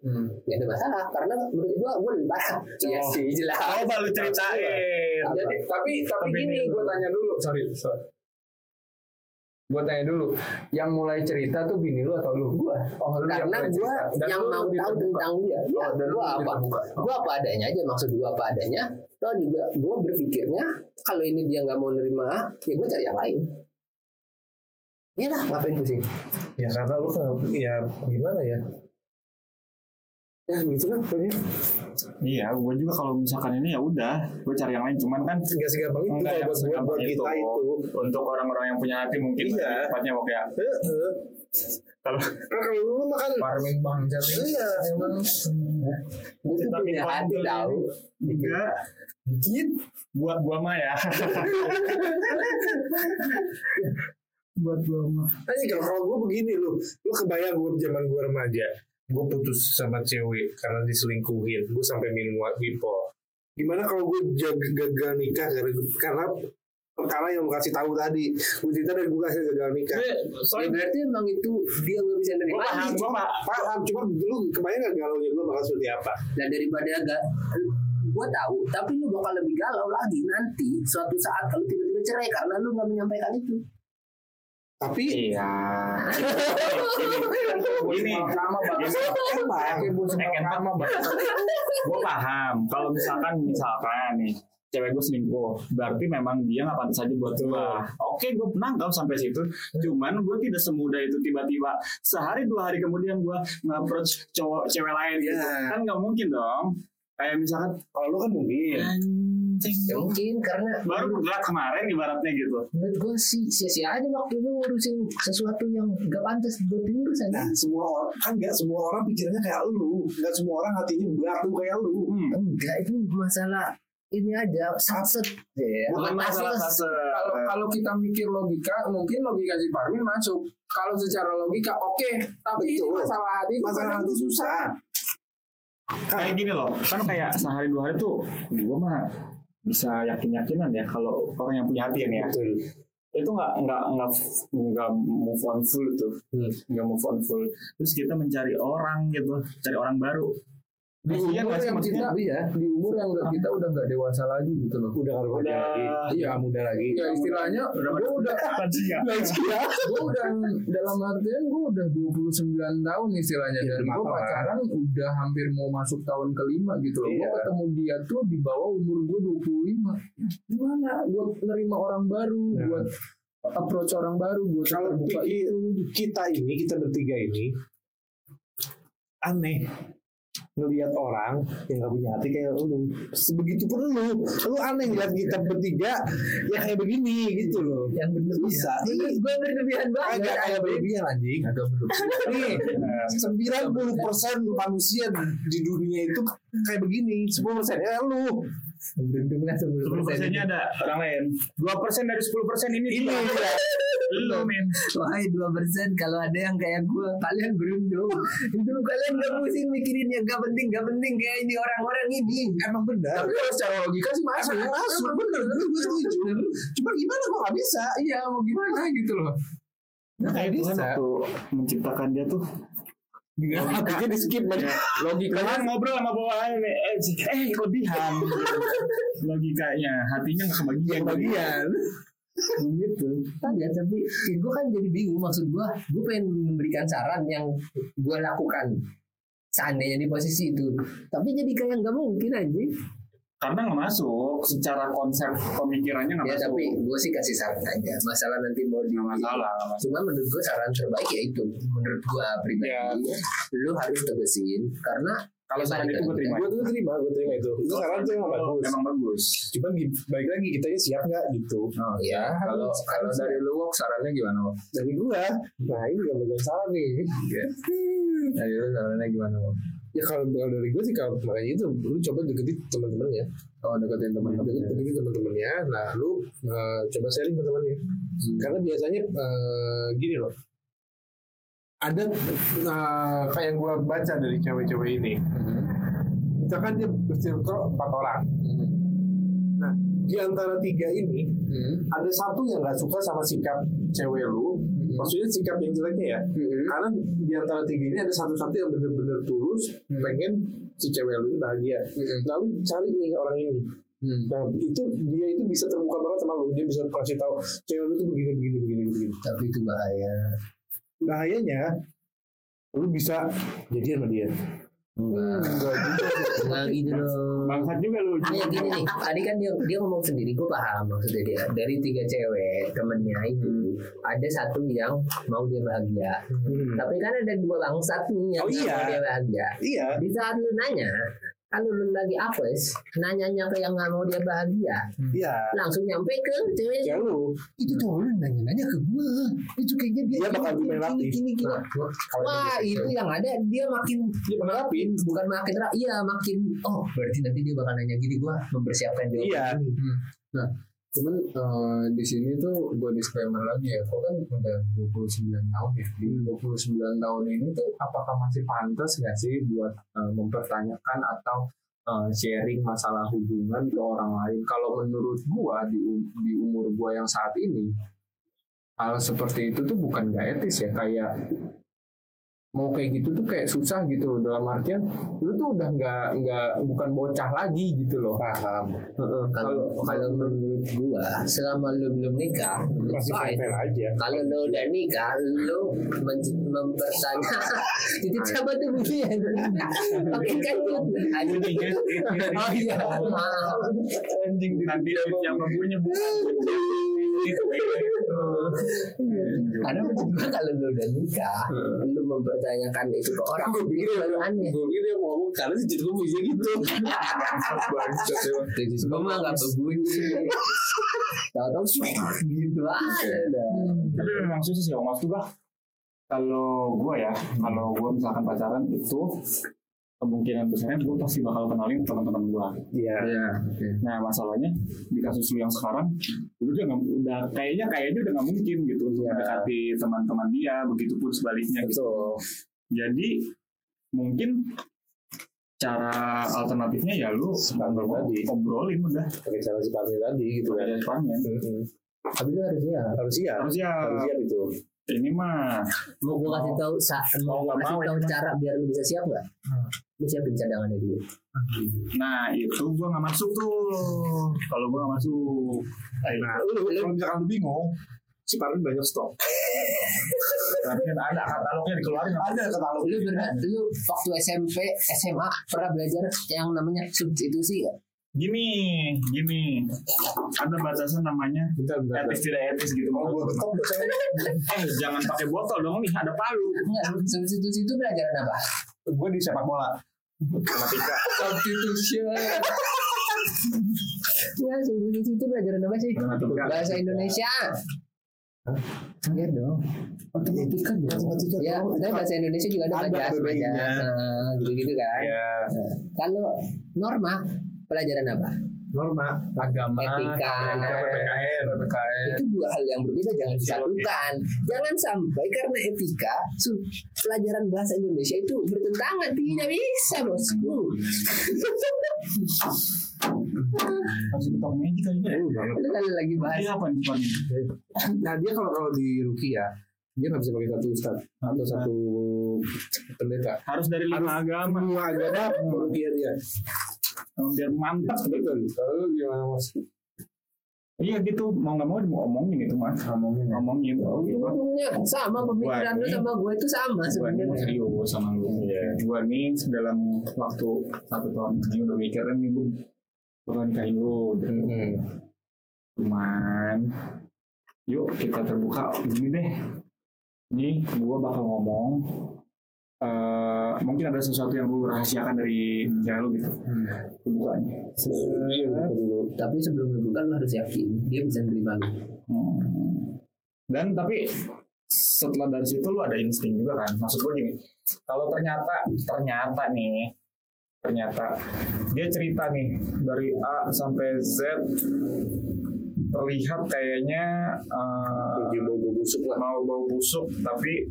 Hmm. gak ada masalah karena menurut gue gue lebih parah iya sih jelas. Coba lu ceritain. Jadi, tapi tapi Tapi gini ini- gue tanya dulu sorry sorry. Gue tanya dulu yang mulai cerita tuh bini lu atau lu? Gue oh lu karena gue cerita. Dan yang mau tahu tentang dia. Ya, Oh, dan lu gue apa? gue apa adanya aja maksud gue apa adanya. Toh juga gue berpikirnya kalau ini dia nggak mau nerima ya gue cari yang lain. Iya lah, ngapain pusing? Ya karena lu ya gimana ya? Ya gitu lah pokoknya. Iya, gue juga kalau misalkan ini ya udah, gue cari yang lain. Cuman kan Enggak segampang itu kalau buat gua, segampang buat kita itu. untuk orang-orang yang punya hati mungkin Iya. tepatnya kok ya. Heeh. Kalau kalau lu makan Parmin bangsat ini Iya, emang Gue tuh Tapi punya hati tahu. enggak dikit. buat gua mah ya. buat gua mah. Tanya kalau kalau gue begini lu, lu kebayang gue zaman gue remaja, gue putus sama cewek karena diselingkuhin, gue sampai minum wipol. Gimana kalau gue jaga gagal nikah karena karena perkara yang lu kasih tahu tadi, gue cerita dan gue kasih gagal nikah. Ya berarti emang itu dia nggak bisa nerima paham, lagi. gua paham. Paham, cuma lu kebayang gak galaunya gue bakal seperti apa? Nah daripada agak gue tahu, tapi lu bakal lebih galau lagi nanti suatu saat kalau tiba-tiba cerai karena lu nggak menyampaikan itu. Tapi Iya. Ini nama bangsat gue paham. Kalau misalkan misalkan nih cewek gue selingkuh, berarti memang dia nggak pantas aja buat gue. Oke, gue menangkap sampai situ. Cuman gue tidak semudah itu tiba-tiba sehari dua hari kemudian gue nge-approach cowok cewek lain. gitu. Iya. Kan nggak mungkin dong. Kayak misalkan kalau lu kan mungkin. Ya mungkin karena baru bergerak kemarin ibaratnya gitu. menurut gue sih sia-sia aja waktu lu ngurusin sesuatu yang gak pantas buat diurus Nah, semua orang kan nggak semua orang pikirannya kayak lu, nggak semua orang hatinya batu kayak lu. Hmm. Enggak, itu masalah ini aja sanset. Ya, Bukan masalah kalau kalau kita mikir logika mungkin logika si Parmin masuk kalau secara logika oke tapi ini Betul. masalah hati itu Masalah hati susah. kayak gini loh kan kayak sehari dua hari tuh gue mah bisa yakin yakinan ya kalau orang yang punya hati nih ya Betul. itu nggak nggak nggak nggak move on full tuh Hmm. nggak move on full terus kita mencari orang gitu cari orang baru di Iya umur nggak yang kita iya di umur yang nggak- kita udah nggak dewasa lagi gitu loh. Udah kalau Udah. lagi. Iya, muda lagi. ya istilahnya udah gue udah lansia. Gue udah dalam artian gue udah 29 tahun istilahnya. Iya, dan udah gue pacaran udah hampir mau masuk tahun kelima gitu loh. Gue Iya. ketemu dia tuh di bawah umur gue 25 gimana? Gue nerima orang baru buat approach orang baru buat Kalau kita ini, kita bertiga ini aneh ngelihat orang yang gak punya hati kayak lu. Sebegitu pun lu lu aneh ngeliat kita bertiga yang kayak begini gitu loh. Yang bener bisa. Menurut gue berlebihan banget. agak kayak berlebihan anjing. Agak nih 90 persen manusia di dunia itu kayak begini. 10 persennya lu Beruntung lah 10 sepuluh persennya ada. Orang lain. Dua persen dari sepuluh persen ini ini ya lu men. Wahai dua persen kalau ada yang kayak gue kalian beruntung. Itu kalian gak pusing mikirin yang gak penting gak penting kayak ini orang-orang ini. Emang benar. Tapi kalau secara logika sih masuk. Emang masuk. Bener gue gue setuju. Cuma gimana kok gak bisa? Iya mau gimana gitu loh. Kayak Tuhan waktu menciptakan dia tuh hatinya di skip Ya, logikanya ngobrol sama bawahannya nih eh, eh kelebihan logikanya. Hatinya nggak kebagian. Bagian gitu. Ya tapi gue kan jadi bingung. Maksud gue gue pengen memberikan saran yang gue lakukan. Seandainya di posisi itu. Tapi jadi kayak nggak mungkin aja karena nggak masuk. Secara konsep pemikirannya nggak ya masuk. tapi gue sih kasih saran aja. Masalah nanti mau di nggak masalah cuma menurut gue saran terbaik ya itu. Menurut gue pribadi Ya. lu harus tegesin karena kalau saran itu gue terima. Gue tuh terima gue terima itu. Itu saran tuh emang bagus. emang bagus. Cuma balik lagi kita siap nggak gitu? Oh ya kalau kalau dari lu Wok, sarannya gimana Wok? dari gua? Nah ini juga bagian salah nih. Nah, itu caranya gimana, Bang? Ya kalau kalau dari gue sih kalau makanya itu lu coba deketin teman-temannya. Oh, deketin teman-teman. Deket- Deketin teman-temannya. Nah lu eh, coba sharing ke temannya. Karena biasanya eh, gini loh. Ada eh, kayak yang gue baca dari cewek-cewek ini. Misalkan dia bersirkel empat orang. Nah di antara tiga ini Hmm. ada satu yang nggak suka sama sikap cewek lu. Maksudnya sikap yang jeleknya ya. Karena di antara tiga ini ada satu-satu yang bener-bener tulus pengen si cewek lu bahagia. Lalu cari nih orang ini. Hmm. Nah itu dia itu bisa terbuka banget sama lu. Dia bisa kasih tahu cewek lu tuh begini begini begini begini. Tapi itu bahaya. Bahayanya lu bisa jadian sama dia. Enggak. Enggak gitu loh. Bangsat juga lu. Yang gini nih, tadi kan dia dia ngomong sendiri, gue paham maksudnya dia. Dari tiga cewek temennya itu, ada satu yang mau dia bahagia. Tapi kan ada dua bangsat nih yang Oh, iya. mau dia bahagia. Iya. Di saat lu nanya, kalau lu lagi apes, nanyanya ke yang nggak mau dia bahagia, Iya. langsung nyampe ke cewek Ya lu. itu tuh lu nanya-nanya ke gua itu kayaknya dia Dia bakal gini, gini, gini, gini. Kalau wah dia itu yang ada dia makin Dia menerapi. bukan makin ra- iya makin oh berarti nanti dia bakal nanya gini gua mempersiapkan jawaban Iya. ini Cuman eh, di sini tuh gue disclaimer lagi ya, kok kan udah 29 tahun ya. Di 29 tahun ini tuh apakah masih pantas nggak sih buat eh, mempertanyakan atau eh, sharing masalah hubungan ke orang lain? Kalau menurut gua di, di umur gua yang saat ini, hal seperti itu tuh bukan nggak etis ya, kayak mau kayak gitu tuh kayak susah gitu loh dalam artian lu tuh udah nggak nggak bukan bocah lagi gitu loh paham. Heeh. kalau kalau menurut gua selama lu belum nikah Masih fine. fair aja. kalau lu udah nikah lu mempertanya itu coba tuh bunyinya oke kan tuh oh iya Anjing nanti yang mempunyai bukan. karena menurut gua kalau lu udah nikah lu mempertanyakan itu ke orang Gue pikir baru aneh. gue pikir dia ngomong karena sih gue bisa gitu. Gue mah gak berbunyi Tahu-tahu gitu aja Tapi memang susah sih, Om. Gua kalau gua ya, kalau gua misalkan pacaran itu kemungkinan besarnya gua pasti bakal kenalin teman-teman gua. Iya. Iya, oke. Nah masalahnya di kasus lu yang sekarang lu udah nggak udah kayaknya kayaknya udah nggak mungkin gitu untuk Iya. mendekati teman-teman dia begitupun sebaliknya gitu. Betul. Jadi mungkin cara alternatifnya ya lu tadi. obrolin udah Pakai cara si tadi gitu kan. ya depannya. Tapi lu harus ya Harus siap. Harus ya Harus siap itu. Ini mah Mau gue kasih tahu sa Mau nggak kasih mau, tahu cara biar lu bisa siap gak? Lu siapin cadangannya dulu Nah itu gua nggak masuk tuh. Kalau gua nggak masuk. Nah, lu kalau misalkan lu bingung, si Parmi banyak stok. Tapi kan ada katalognya dikeluarin. Ada katalog. Lu bener, lu waktu SMP, SMA Pernah belajar yang namanya substitusi gak? Gini, gini. Ada batasan namanya Bentar, bentar. etis tidak etis gitu. Oh, saya. Eh jangan pakai botol dong nih ada palu. Enggak, substitusi itu pelajaran apa? Gue di sepak bola. Matematika. Substitution. Ya, substitusi itu pelajaran apa sih? Matematika. Bahasa Indonesia Iya dong Matematika Ya, tapi bahasa Indonesia juga ada Ada BBI-nya. majas, nah, gitu-gitu kan. Ya, Nah, kalau norma pelajaran apa? norma. Agama, Etika. PPKN. PPKN. Itu dua hal yang berbeda jangan disatukan. Jangan sampai karena etika pelajaran bahasa Indonesia itu bertentangan tidak bisa bosku. Harus magic kali kan lagi bahas apa nih? Nah dia kalau kalau di Ruki ya, dia nggak bisa pakai satu ustad atau satu pendeta. Harus dari lima agama. Semua agama Ruki dia. Biar mantap gitu. Betul. Kalau gimana mas? Iya gitu mau nggak mau ngomongin itu mas. Ngomongin ya. Ngomongin. Oh, gitu. ujungnya sama pemikiran lu ini- sama gue itu sama ini sebenarnya. serius sama lu. Gua nih dalam waktu satu tahun ini udah mikirin nih bu. Bakal nikahin lu. Cuman yuk kita terbuka gini deh. Ini gua bakal ngomong. Eh mungkin ada sesuatu yang lu rahasiakan dari cewek lu gitu. Terbukanya. Tapi sebelum lu buka lu harus yakin dia bisa nerima lu. Hmm. Dan tapi setelah dari situ lu ada insting juga kan maksud gue gini kalau ternyata ternyata nih ternyata dia cerita nih dari A sampai Z terlihat kayaknya eh, Dia mau busuk lah. mau bau busuk tapi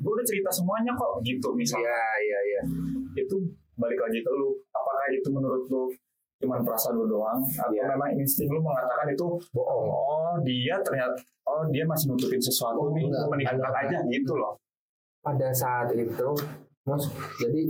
gue udah cerita semuanya kok gitu misalnya. Iya, iya, iya. itu balik lagi ke lu apakah itu menurut lu cuman perasaan lu doang atau Iya. memang insting lu mengatakan itu bohong? Oh dia ternyata oh dia masih nutupin sesuatu Oh, nih gue aja gitu loh. Pada saat itu mas jadi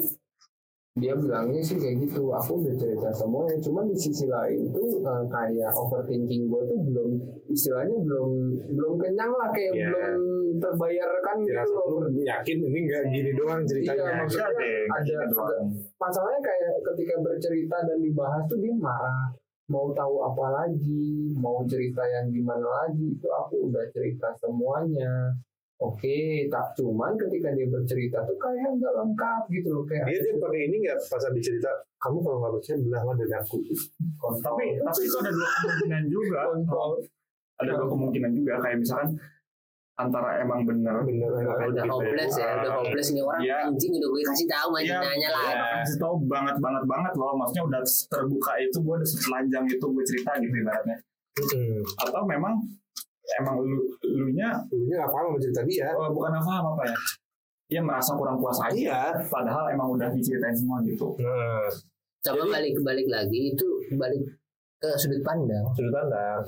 dia bilangnya sih kayak gitu aku udah cerita semuanya. Cuman di sisi lain tuh eh, kayak overthinking gue tuh belum istilahnya belum belum kenyang lah kayak Iya. belum terbayarkan gitu loh. yakin ini nggak gini doang ceritanya. Iya, maksudnya Ada ada- masalahnya kayak ketika bercerita dan dibahas tuh dia marah. Mau tahu apa lagi? Mau cerita yang gimana lagi? Itu aku udah cerita semuanya oke tak cuman ketika dia bercerita tuh kayak nggak lengkap gitu loh kayak Dia tuh pakai ini nggak? Pas habis cerita, kamu kalau nggak percaya belah lah dari aku. tapi tapi itu ada dua kemungkinan juga. Kontrol ada dua kemungkinan juga kayak misalkan antara emang bener Bener, udah hopeless ya udah hopeless nih orang Iya. anjing udah gue kasih tahu masih Iya, nanya lah. iya, kasih tahu banget banget banget loh. Maksudnya udah terbuka itu gue udah setelanjang itu gue cerita gitu ibaratnya. Hmm. atau memang emang lu lu nya Lu nggak paham sama cerita dia. oh, bukan apa apa ya dia merasa kurang puas aja Iya. padahal emang udah diceritain semua gitu Nah, coba Jadi- balik balik lagi itu balik ke sudut pandang sudut pandang.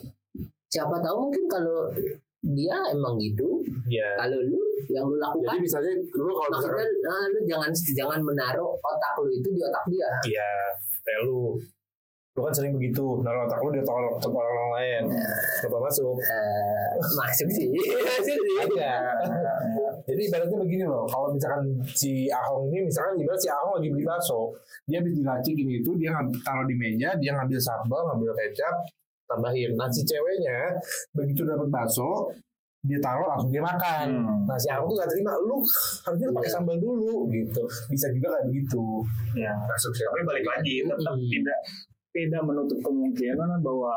siapa tahu mungkin kalau dia emang gitu Iya. kalau lu yang lu lakukan Jadi misalnya lu kalau maksudnya misalkan, eh, lu jangan jangan menaruh otak lu itu di otak dia iya, kayak lu, lu kan sering begitu, naruh otak lu di otak orang, orang lain, coba masuk. Eh, masuk sih masuk sih Ada. Jadi ibaratnya begini loh, kalau misalkan si Ahong ini, misalkan ibarat si Ahong lagi beli bakso, dia habis diracikin itu, dia taruh di meja, dia ngambil sambal, ngambil kecap, tambahin. Nah si ceweknya, begitu dapat bakso, dia taruh langsung dia makan. Hmm. Nah si Ahong tuh gak terima, lu harusnya pakai sambal dulu gitu. Bisa juga kayak begitu. ya Masuk sih. tapi balik lagi tetap Hmm. tidak tidak menutup kemungkinan bahwa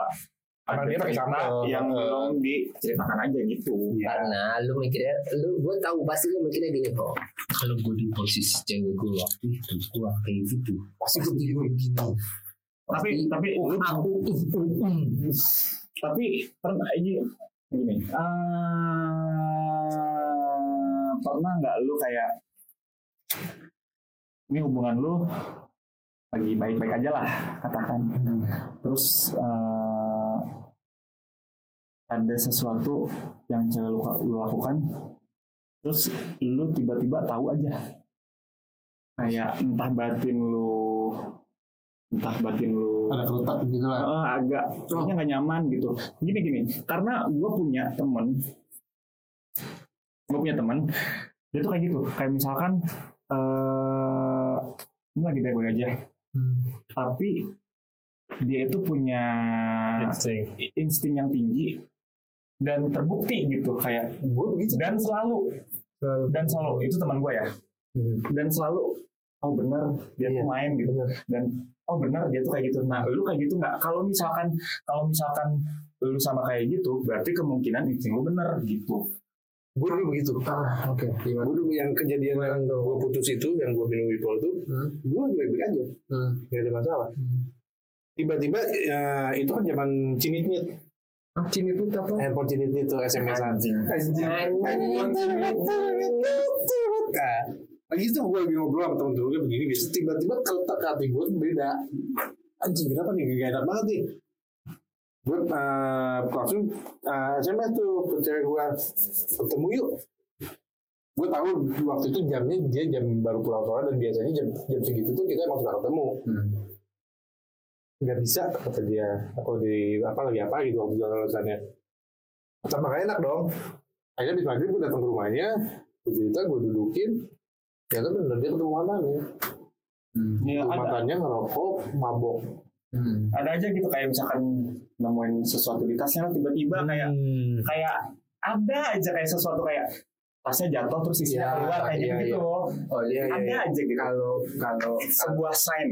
ada dia pakai cerita sambal. yang Heeh. belum diceritakan aja gitu Iya. karena lu mikirnya lu gue tahu pasti lu mikirnya gini kok kalau gue di posisi cewek gue waktu itu gue kayak gitu Pasti gue begini. tapi Pasti- tapi oh, aku ih, uh, uh. tapi pernah ini gini eh, pernah nggak lu kayak ini hubungan lu lagi baik-baik aja lah katakan. Terus eh, ada sesuatu yang cewek lu, lu lakukan terus lu tiba-tiba tahu aja. Kayak entah batin lu entah batin lu Ada kerutak gitu lah. Eh, agak kayaknya nggak nyaman gitu. Gini gini karena gue punya temen gue punya temen dia tuh kayak gitu. Kayak misalkan eh ini lagi baik-baik aja tapi dia itu punya Insting. insting yang tinggi dan terbukti gitu kayak Gue begitu. dan selalu dan selalu itu teman gue ya. Dan selalu oh benar dia Iya, tuh main gitu. benar. dan oh benar dia tuh kayak gitu. Nah lu kayak gitu nggak? Kalau misalkan kalau misalkan lu sama kayak gitu berarti kemungkinan insting lu bener gitu Gue dulu begitu. ah oke gimana Gue dulu yang kejadian yang gue putus itu, yang gue minum Wipol itu, Hmm. gue baik-baik aja. Hmm. Gak ada masalah. Tiba-tiba ya, itu kan zaman cinit-nyit. Ah, Cini itu apa? Handphone cinit-nyit itu SMS-an. Nah, lagi itu gue lagi ngobrol sama temen dulu begini gitu. Tiba-tiba keletak hati gue beda. Anjing kenapa nih gak enak banget nih. Gue uh, langsung uh, SMS tuh ke cewek gue ketemu yuk. Gue tahu waktu itu jamnya dia jam baru pulang sekolah dan biasanya jam jam segitu tuh kita emang sudah ketemu. Hmm. Nggak bisa kata dia. Aku di apa lagi apa gitu waktu jalan alasannya. Sama gak enak dong. Akhirnya habis maghrib gue datang ke rumahnya, gue cerita, gue dudukin, ternyata bener dia ketemu mantannya. Hmm. ya, Mantannya ngerokok, mabok. Hmm. ada aja gitu kayak misalkan nemuin sesuatu di tasnya tiba-tiba kayak kayak ada aja kayak sesuatu kayak tasnya jatuh terus isinya Iya, keluar kayak iya, gitu iya. Oh iya, iya, ada iya. aja gitu Kalau kalau sebuah sign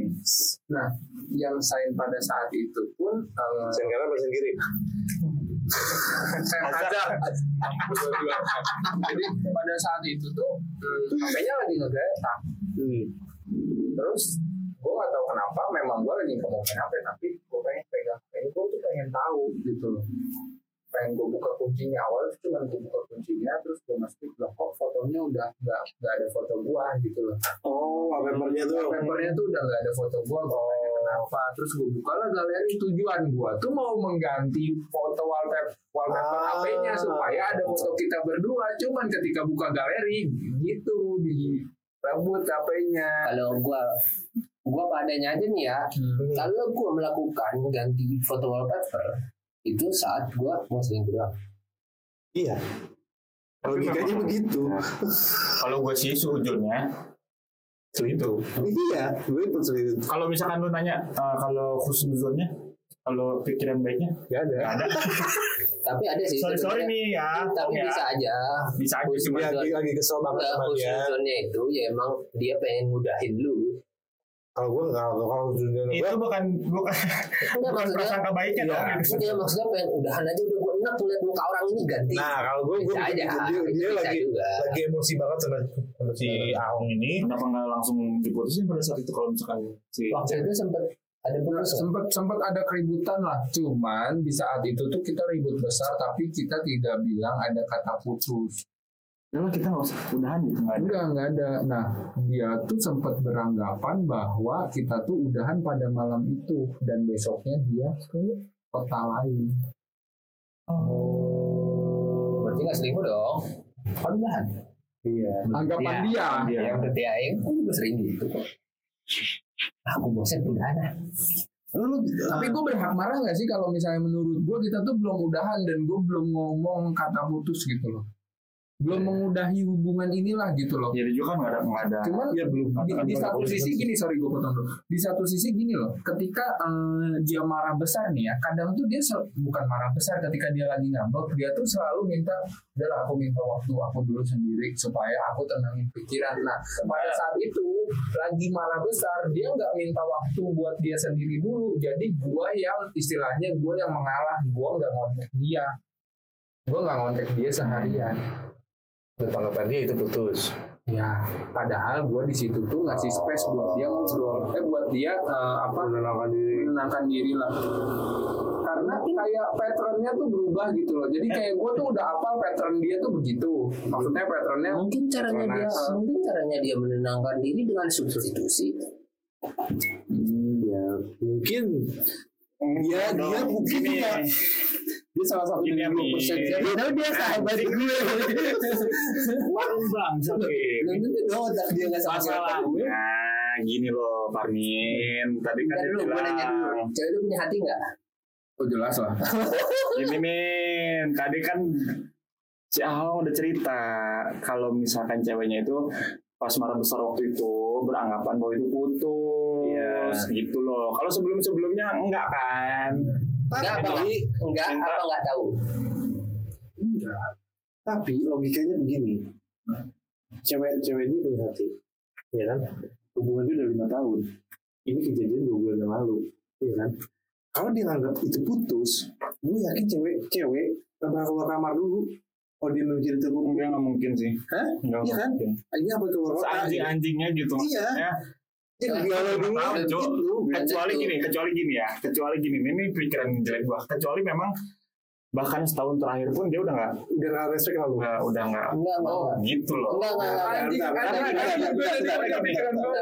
nah yang sign pada saat itu pun eh, Sen kanan, sen kiri. Jadi pada saat itu tuh hmm, HP-nya lagi ngegeletak. Hmm. Terus gue gak tahu kenapa memang gue lagi ngomongin HP tapi gue pengen pegang HP gue tuh pengen tahu gitu loh. Pengen gue buka kuncinya. Awal tuh cuma gue buka kuncinya terus gue masukin loh kok fotonya udah nggak nggak ada foto gue gitu loh. Oh, wallpapernya tuh. papernya tuh udah nggak ada foto gue gue pengen kenapa. Terus gue buka lah galeri tujuan gue tuh mau mengganti foto wallpaper wallpaper Ah. HP-nya supaya ada foto kita berdua. Cuman ketika buka galeri gitu di rebut HP-nya Kalau gua gua padanya aja nih ya. Kalau gua melakukan ganti foto wallpaper itu saat gua mau selingkuh. Iya. Logikanya begitu. Kalau gue sih sujudnya itu. Iya, gue pun sering. Kalau misalkan lu nanya eh, kalau khusnuzonnya, kalau pikiran baiknya Gak ada. nggak ada. Tapi ada sih. sorry sorry nih ya. Tapi ya. bisa aja. bisa aja cuma Dia lagi, lagi kesel banget sama dia. itu ya emang dia pengen mudahin lu. Kalau gue nggak, kalau kalau itu gue, bukan bukan bukan prasangka baiknya Iya. dong. Maksudnya maksudnya pengen udahan aja udah gua enak ngeliat muka orang ini ganti. nah kalau gue, gue bisa aja. dia, dia lagi juga. lagi emosi banget sama, sama si Ahong ini. Kenapa nggak langsung diputusin pada saat itu kalau misalkan si Waktu itu sempet ada nggak? sempat sempat ada keributan lah cuman di saat itu tuh kita ribut besar tapi kita tidak bilang ada kata putus Lah, kita nggak usah udahan gitu nggak ada. enggak enggak ada nah dia tuh sempat beranggapan bahwa kita tuh udahan pada malam itu dan besoknya dia ke kota lain Berarti nggak selingkuh dong. Kan udahan. Iya. anggapan Iya. dia Iya. Ya berarti ya, yang aku juga sering gitu kok. Aku bosan udahan ah. Lu, tapi gue berhak marah nggak sih kalau misalnya menurut gue kita tuh belum udahan dan gue belum ngomong kata putus gitu loh belum mengudahi hubungan inilah gitu loh. Jadi juga kan nggak ada nggak ada. cuman ya belum. di, di satu sisi gini sorry gue potong dulu. Di satu sisi gini loh ketika eh, dia marah besar nih ya kadang tuh dia bukan marah besar ketika dia lagi ngambek dia tuh selalu minta udahlah aku minta waktu aku dulu sendiri supaya aku tenangin pikiran. Nah pada saat itu lagi marah besar dia nggak minta waktu buat dia sendiri dulu. Jadi gua yang istilahnya gua yang mengalah gua nggak ngontek dia. Gua nggak ngontek dia seharian Tanggapan dia itu putus. Ya, padahal gue di situ tuh ngasih space buat dia ngobrol, eh buat dia eh, apa Menenangkan diri. menenangkan diri lah. Karena kayak patternnya tuh berubah gitu loh. Jadi kayak gue tuh udah apal pattern dia tuh begitu. Maksudnya patternnya Mungkin caranya dia, mungkin caranya dia menenangkan diri dengan substitusi. Ya, mungkin dia dia mungkin juga dia salah satu dari. 20 persen. Tahu dia sahabat gue. bang sakit. Dan itu otak dia nggak sama siapa. Masalahnya gini loh Parmin. Tadi kan dia dulu, gue nanya dulu. bilang Cewek lu punya hati nggak? oh jelas lah. Gini Min, tadi kan si Ahong udah cerita kalau misalkan ceweknya itu pas marah besar waktu itu beranggapan bahwa itu putus gitu loh. Kalau sebelum-sebelumnya enggak kan? Enggak Tapi, enggak apa enggak tahu. tapi logikanya begini. Cewek-cewek ini punya hati. Ya kan? Hubungan dia udah lima tahun. Ini kejadian dua bulan yang lalu. Ya kan? Kalau dia nganggap itu putus, gue yakin cewek-cewek bakal keluar kamar dulu. Kalau dia itu gue Enggak nggak mungkin sih. Hah? Enggak Iya kan? mungkin. ini apa keluar kota? Anjing-anjingnya gitu. Iya. Ya. Dulu. Tahu, Cuk. gitu. kecuali gini, kecuali gini ya, kecuali gini, ini pikiran jelek gua. Kecuali memang bahkan setahun terakhir pun dia udah nggak, Udah gak respect sama gue. udah udah nggak Enggak, enggak. enggak. gitu loh. Bentar,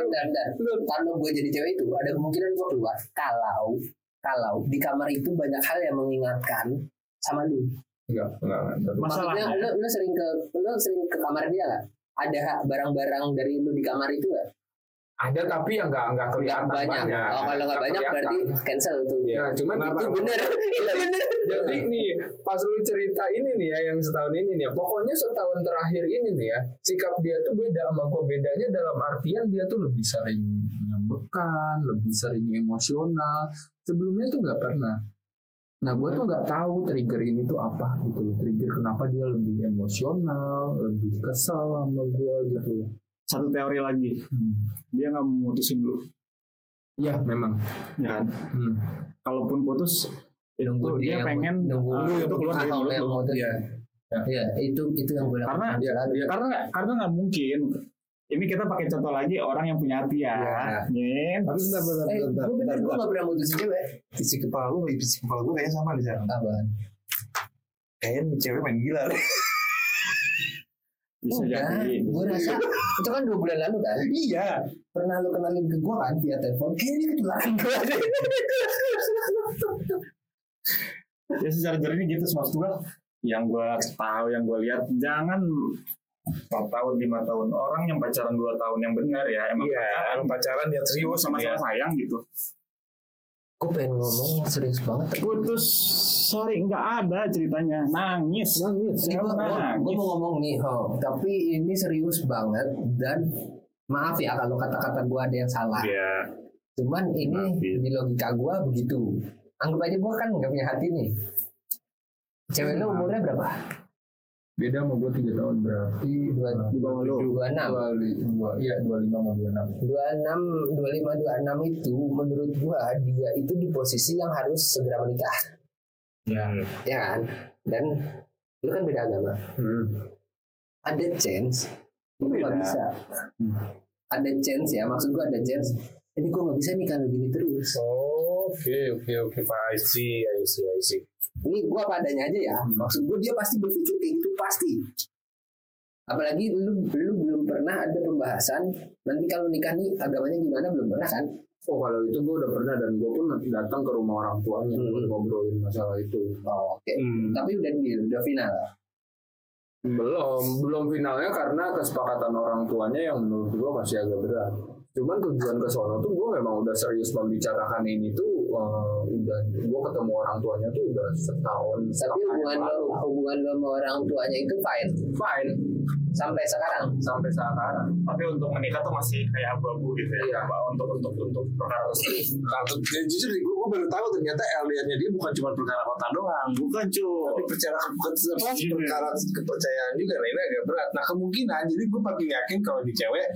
bentar. Kalau gue jadi cewek itu ada kemungkinan gue keluar. Kalau kalau di kamar itu banyak hal yang mengingatkan sama lu. Enggak, enggak, enggak. Masalahnya Maksudnya lu, lu sering ke lu sering ke kamar dia nggak? Ada barang-barang dari lu di kamar itu nggak? Ada tapi yang enggak enggak Nggak kelihatan banyak. Oh, kalau nggak banyak kelihatan. berarti cancel tuh. Ya, cuman Kenapa? itu itu bener. Jadi nih, pas lu cerita ini nih ya, yang setahun ini nih ya, pokoknya setahun terakhir ini nih ya, sikap dia tuh beda sama gue. Bedanya dalam artian dia tuh lebih sering nyambekan, lebih sering emosional. Sebelumnya tuh nggak pernah. Nah, gue tuh nggak tahu trigger ini tuh apa gitu. Trigger kenapa dia lebih emosional, lebih kesal sama gue gitu. Satu teori lagi, dia nggak mau mutusin lu, Iya, memang. ya kan? Hmm. Kalaupun putus, nunggu dia yang- pengen nunggu ah, itu keluar dari mulut lu. Iya. Iya, itu itu yang gue Karena dia- dia- karena karena nggak mungkin ini kita pakai contoh lagi orang yang punya hati ya, Iya. Nin. Tapi bentar, bentar, Eh, bentar, gue bentar, gue bentar. gak pernah mutusin cewek. Isi kepala lu, isi kepala gue kayaknya sama di sana. Apaan? Kayaknya cewek main gila. Bisa Udah, jadi. gue rasa itu kan dua bulan lalu kan. Iya. Pernah lu kenalin ke gue kan via telepon. Kayaknya ketularan gue. Ya secara jernih gitu maksud gua. Yang gua tahu, yang gua lihat jangan 4 tahun, 5 tahun orang yang pacaran 2 tahun yang benar ya emang Iya, pacaran emang pacaran yang serius sama-sama ya. sayang gitu. Gue pengen ngomong serius banget. Putus, sorry nggak ada ceritanya. Nangis, nangis, gue nangis. mau ngomong nih, Ho. tapi ini serius banget dan maaf ya kalau kata-kata gue ada yang salah. Iya. Cuman ini Maafin. di logika gue begitu. Anggap aja gue kan nggak punya hati nih. Cewek lu umurnya berapa? Beda sama gue tiga tahun berarti Dua, Di bawah lu. dua enam. dua, iya dua lima sama dua enam. Dua enam, dua lima, dua enam itu menurut gue dia itu di posisi yang harus segera menikah, Ya. ya kan? Dan lu kan beda agama. Hmm. Ada chance, lu nggak bisa. Ada chance ya, maksud gue ada chance. Jadi gue nggak bisa nih kalau gini terus. Oke, oke, oke, Pak. I see, I see, I see. ini gua apa adanya aja ya maksud gua dia pasti berpikir kayak gitu pasti apalagi lu lu belum pernah ada pembahasan nanti kalau nikah nih agamanya gimana belum pernah kan Oh kalau itu gue udah pernah dan gue pun datang ke rumah orang tuanya Hmm. ngobrolin masalah itu. oh, oke Hmm. tapi udah deal udah final Belum, belum finalnya karena kesepakatan orang tuanya yang menurut gue masih agak berat. Cuman tujuan ke sono tuh gue memang udah serius membicarakan ini tuh eh, udah gue ketemu orang tuanya tuh udah setahun. tapi setahun hubungan lo lalu. hubungan lo sama orang tuanya itu fine fine sampai sekarang sampai sekarang. Tapi untuk menikah tuh masih kayak abu-abu gitu ya. Iya. Pak, Untuk untuk untuk perkara resmi. Kalau ya, jujur gue, gue baru tahu ternyata LDR-nya dia bukan cuma perkara kota doang. Bukan cu. Tapi bukan apa, Iya. perkara kepercayaan juga. Nah ini agak berat. Nah kemungkinan jadi gue makin yakin kalau di cewek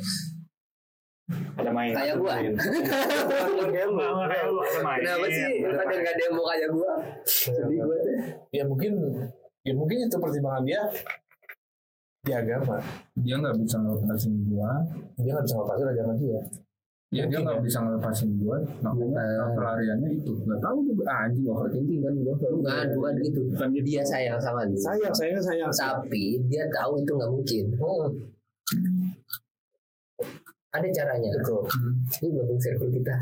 Ada main. kayak gua. Nggak, nggak kenapa sih Ada pada main. nggak demo kayak gua sedih gua deh Ya mungkin ya mungkin itu pertimbangan dia di agama. Dia nggak bisa ngelepasin gue. Dia nggak bisa ngelepasin agama dia. Ya dia nggak bisa ngelepasin gue. Makanya Bukan. pelariannya itu. Nggak tahu juga. Ah, anjing overthinking kan gue. bukan bukan gitu Bukan gitu. dia sayang sama lu Sayang, sayang, sayang. tapi dia tahu itu nggak mungkin Hmm. Ada caranya Betul. ini gabung circle kita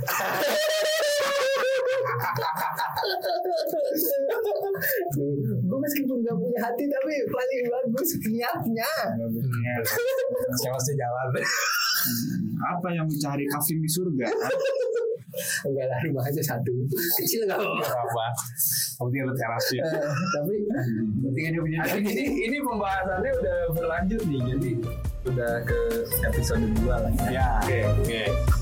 gue meskipun gak punya hati tapi paling bagus niatnya Saya pasti jalan. Apa yang mencari kafir di surga? enggak lah rumah aja satu kecil gak apa-apa apa? Penting ada terasnya. Eh, tapi ketika dia punya Nah, ini ini pembahasannya udah berlanjut nih. Jadi udah ke episode 2 lah ya. Iya, oke, oke.